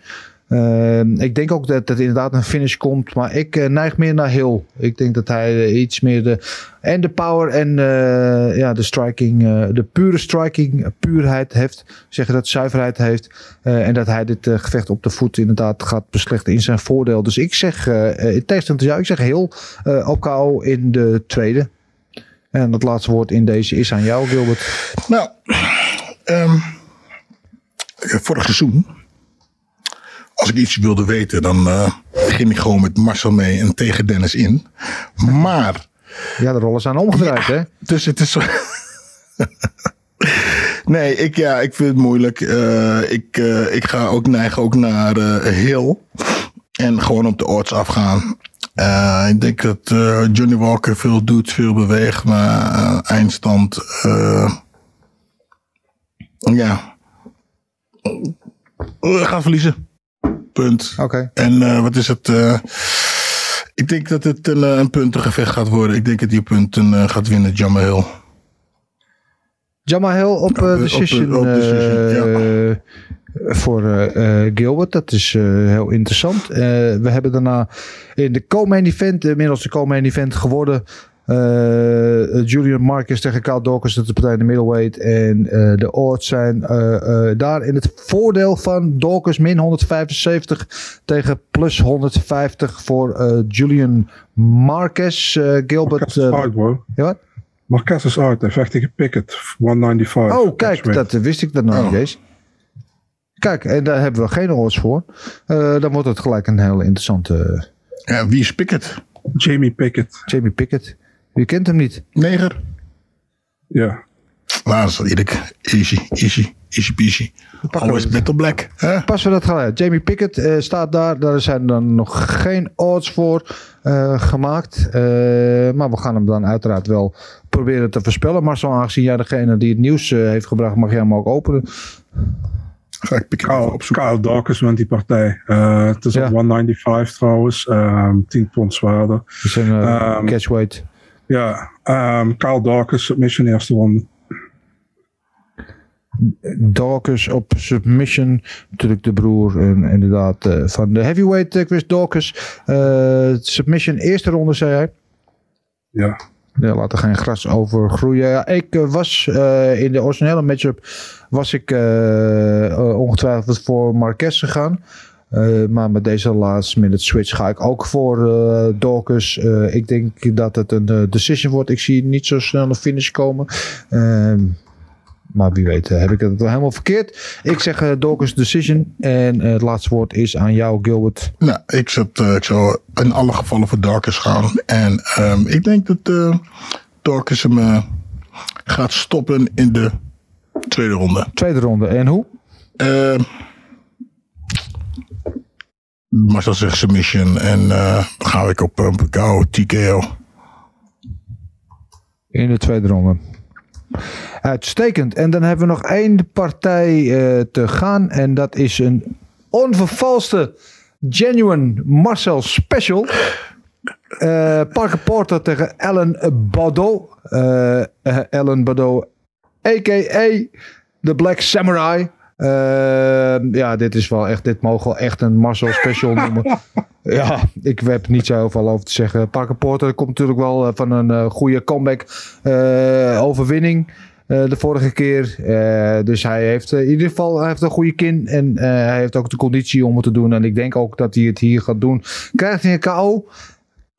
Uh, ik denk ook dat het inderdaad een finish komt, maar ik uh, neig meer naar Hill. Ik denk dat hij uh, iets meer de. En de power en uh, ja, de striking, de pure striking, puurheid heeft. Zeggen dat zuiverheid heeft. eh, en dat hij dit gevecht op de voet inderdaad gaat beslechten in zijn voordeel. Dus ik zeg, eh, in tegenstelling jou, ik zeg Hill op KO in de tweede. En dat laatste woord in deze is aan jou, Gilbert. Nou, um, vorig seizoen als ik iets wilde weten, dan eh, ging ik gewoon met Marcel mee en tegen Dennis in. Maar, Ja, de rollen zijn omgedraaid, hè? dus het is zo... *laughs* nee, ik, ja, ik vind het moeilijk. Eh, ik, eh, ik ga ook neigen ook naar Hill. En gewoon op de odds afgaan. Ik denk dat Johnny Walker veel doet, veel beweegt. Maar eindstand... ja. We gaan verliezen. Punt. Oké. En eh, wat is het? eh, ik denk dat het een, eh, een puntengevecht gaat worden. Ik denk dat die punten eh, gaat winnen, Jammer Hill. Jamal Hill op Op, decision, op, op decision, voor Gilbert. Dat is heel interessant. We hebben daarna in de co-main event, inmiddels de co-main event geworden. Eh, Julian Marcus tegen Kyle Dawkins, dat is de partij in de middleweight. En eh, de odds zijn eh, eh, daar in het voordeel van Dawkins min 175 tegen plus 150 voor eh, Julian Marquez. Eh, Gilbert. Marquez is eh, uit, bro. ja, wat? Marquez is uit. Hij vecht tegen Pickett. 195. Oh, kijk, dat wist ik dan nog Oh. niet eens. Kijk, en daar hebben we geen odds voor. Eh, dan wordt het gelijk een heel interessante Ja, wie is Pickett? Jamie Pickett. Jamie Pickett. Wie kent hem niet? Neger? Ja. Wel eerlijk. Easy, easy, easy peasy. Always Battle Black. Hè? Passen we dat gelijk. Jamie Pickett eh, staat daar. Daar zijn dan nog geen odds voor eh, gemaakt. Eh, maar we gaan hem dan uiteraard wel proberen te voorspellen. Maar zo aangezien jij degene die het nieuws eh, heeft gebracht, mag jij hem ook openen. Ga ik Kyle, opzoeken. Kyle Dawkins wint die partij. Eh, het is Ja. op 195 trouwens. Ehm 10 pond zwaarder. Dat is een eh, Ehm, catchweight. Ja, ehm Kyle Dawkins, submission eerste ronde. Dawkins op submission. Natuurlijk de broer en inderdaad eh, van de heavyweight eh, Chris Dawkins. Eh, submission eerste ronde zei hij. Ja. Ja, laat er geen gras over groeien. Ja, ik was in de originele matchup was ik ongetwijfeld voor Marquez gegaan. Eh, maar met deze last minute switch ga ik ook voor eh Dawkins. Eh, ik denk dat het een decision wordt. Ik zie niet zo snel een finish komen. Ehm, maar wie weet heb ik het wel helemaal verkeerd. Ik zeg Dawkins decision. En het laatste woord is aan jou Gilbert. Nou, ik, ik zou in alle gevallen voor Darkers gaan. En ehm, ik denk dat Darkers hem gaat stoppen in de tweede ronde. Tweede ronde. En hoe? Uh, Marcel zegt submission. En eh, ga ik op een KO TKO. In de tweede ronde. Uitstekend. En dan hebben we nog één partij eh, te gaan. En dat is een onvervalste, genuine Marcel Special. Eh, Parker Porter tegen Ellen Baudot. Eh, eh, Ellen a.k.a. The Black Samurai. Eh, ja, dit is wel echt, dit mogen we wel echt een Marcel Special *laughs* noemen. Ja, ik heb niet zo heel veel over te zeggen. Parker Porter komt natuurlijk wel eh, van een eh, goede comeback eh, overwinning. de vorige keer. Dus hij heeft in ieder geval hij heeft een goede kin. En hij heeft ook de conditie om het te doen. En ik denk ook dat hij het hier gaat doen. Krijgt hij een KO?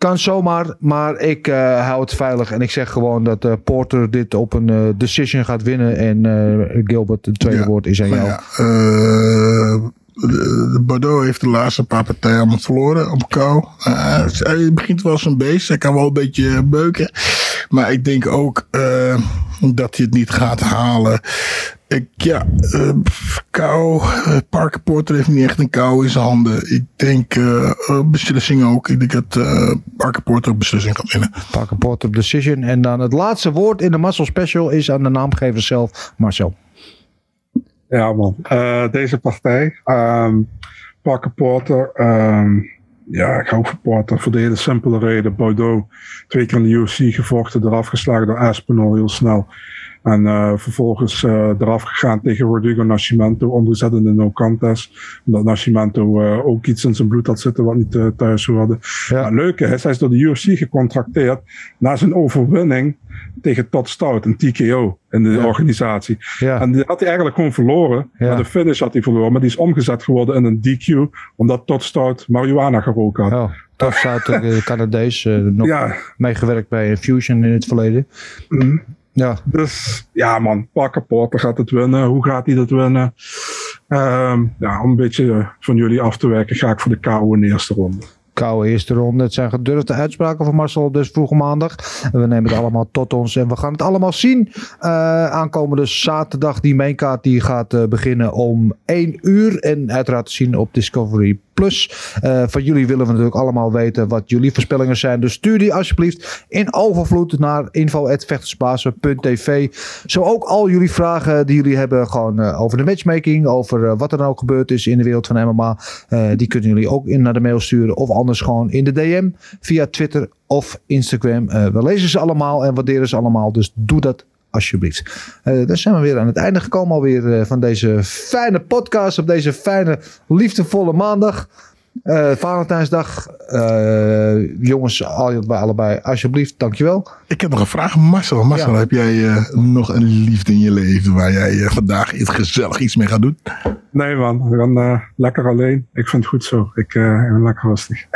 Kan zomaar. Maar ik eh, hou het veilig. En ik zeg gewoon dat eh, Porter dit op een eh, decision gaat winnen. En Gilbert, het tweede Ja. woord is aan Nou jou. ja, de, de Bordeaux heeft de laatste paar partijen allemaal verloren op kou. Hij begint wel zijn beest. Hij kan wel een beetje beuken. Maar ik denk ook dat hij het niet gaat halen. Ik, ja, eh, kou. eh, Parker Porter heeft niet echt een kou in zijn handen. Ik denk eh, eh, beslissing ook. Ik denk dat eh, Parker Porter ook beslissing gaat winnen. Parker Porter decision. En dan het laatste woord in de Marcel Special is aan de naamgever zelf, Marcel. Ja, man. Eh, deze partij. ehm Parker Porter. ehm, ja, ik hou van Porter. Voor de hele simpele reden. Bordeaux. Twee keer in de UFC gevochten. Eraf geslagen door Aspinall heel snel. En eh, vervolgens eh, eraf gegaan tegen Rodrigo Nascimento. Omgezet in de no contest. Omdat Nascimento eh, ook iets in zijn bloed had zitten wat niet thuis hoorde. Ja. Maar het leuke is, hij is door de UFC gecontracteerd. Na zijn overwinning tegen Todd Stout. Een TKO in de Ja. organisatie. Ja. En die had hij eigenlijk gewoon verloren. Ja. Maar de finish had hij verloren. Maar die is omgezet geworden in een DQ. Omdat Todd Stout marihuana gerookt had. Oh, zou de Canadees nog meegewerkt bij Infusion in het verleden. Mhm. Ja, dus ja man. Parker Porter gaat het winnen. Hoe gaat hij dat winnen? Ehm, ja, om een beetje van jullie af te werken, ga ik voor de KO in de eerste ronde. Koude eerste ronde. Het zijn gedurfde uitspraken van Marcel deze vroege maandag. We nemen het allemaal tot ons en we gaan het allemaal zien. Eh, aankomende zaterdag, die mainkaart die gaat eh, beginnen om 1 uur. En uiteraard te zien op Discovery Plus. Eh, van jullie willen we natuurlijk allemaal weten wat jullie voorspellingen zijn. Dus stuur die alsjeblieft in overvloed naar info.vechtersbazen.tv. Zo ook al jullie vragen die jullie hebben gewoon over de matchmaking. Over wat er ook gebeurd is in de wereld van MMA. die kunnen jullie ook in naar de mail sturen. Of anders gewoon in de DM via Twitter of Instagram. Eh, we lezen ze allemaal en waarderen ze allemaal. Dus doe dat alsjeblieft. Eh dan zijn we weer aan het einde gekomen alweer eh, van deze fijne podcast. Op deze fijne, liefdevolle maandag. Eh Valentijnsdag. Eh, jongens, al- allebei alsjeblieft, dankjewel. Ik heb nog een vraag, Marcel. Marcel, Ja. heb jij eh, nog een liefde in je leven waar jij vandaag iets gezellig iets mee gaat doen? Nee man, eh, lekker alleen. Ik vind het goed zo. Ik eh, ben lekker rustig. *laughs*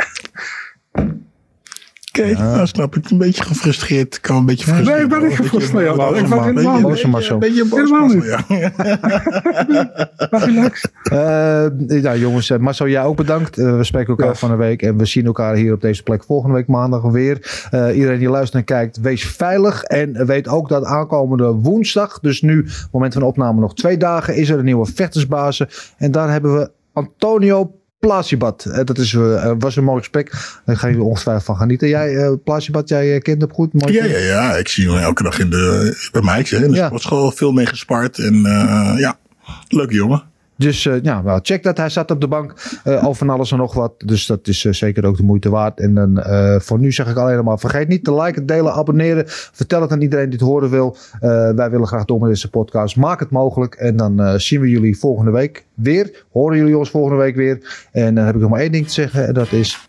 Oké, nou snap ik. Een beetje gefrustreerd. Ik kan een beetje Nee, gefrustreerd ik ben niet gefrustreerd, man. Ik ben Een helemaal beetje- niet. Boze Marcel. Een beetje boos. *laughs* Eh ja, jongens, eh, Marcel, jij ook bedankt. Eh, we spreken elkaar van de week en we zien elkaar hier op deze plek volgende week maandag weer. Eh, iedereen die luistert en kijkt, wees veilig. En weet ook dat aankomende woensdag, dus nu, moment van opname nog twee dagen, is er een nieuwe vechtersbazen. En daar hebben we Antonio Plasibat. Eh, dat is, eh, was een mooi gesprek. Daar gaan jullie ongetwijfeld van genieten. Jij, eh Plasibat, jij eh, kent hem goed? Mooi Ja, ja, ja. Ik zie hem elke dag in de, bij mij. In de Ja. sportschool veel mee gespart. En eh, ja, leuke jongen. Dus eh, ja, wel, check dat. Hij staat op de bank eh al van alles en nog wat. Dus dat is eh, zeker ook de moeite waard. En dan voor nu zeg ik alleen maar, vergeet niet te liken, delen, abonneren. Vertel het aan iedereen die het horen wil. Wij willen graag door met deze podcast. Maak het mogelijk. En dan zien we jullie volgende week weer. Horen jullie ons volgende week weer. En dan heb ik nog maar één ding te zeggen. En dat is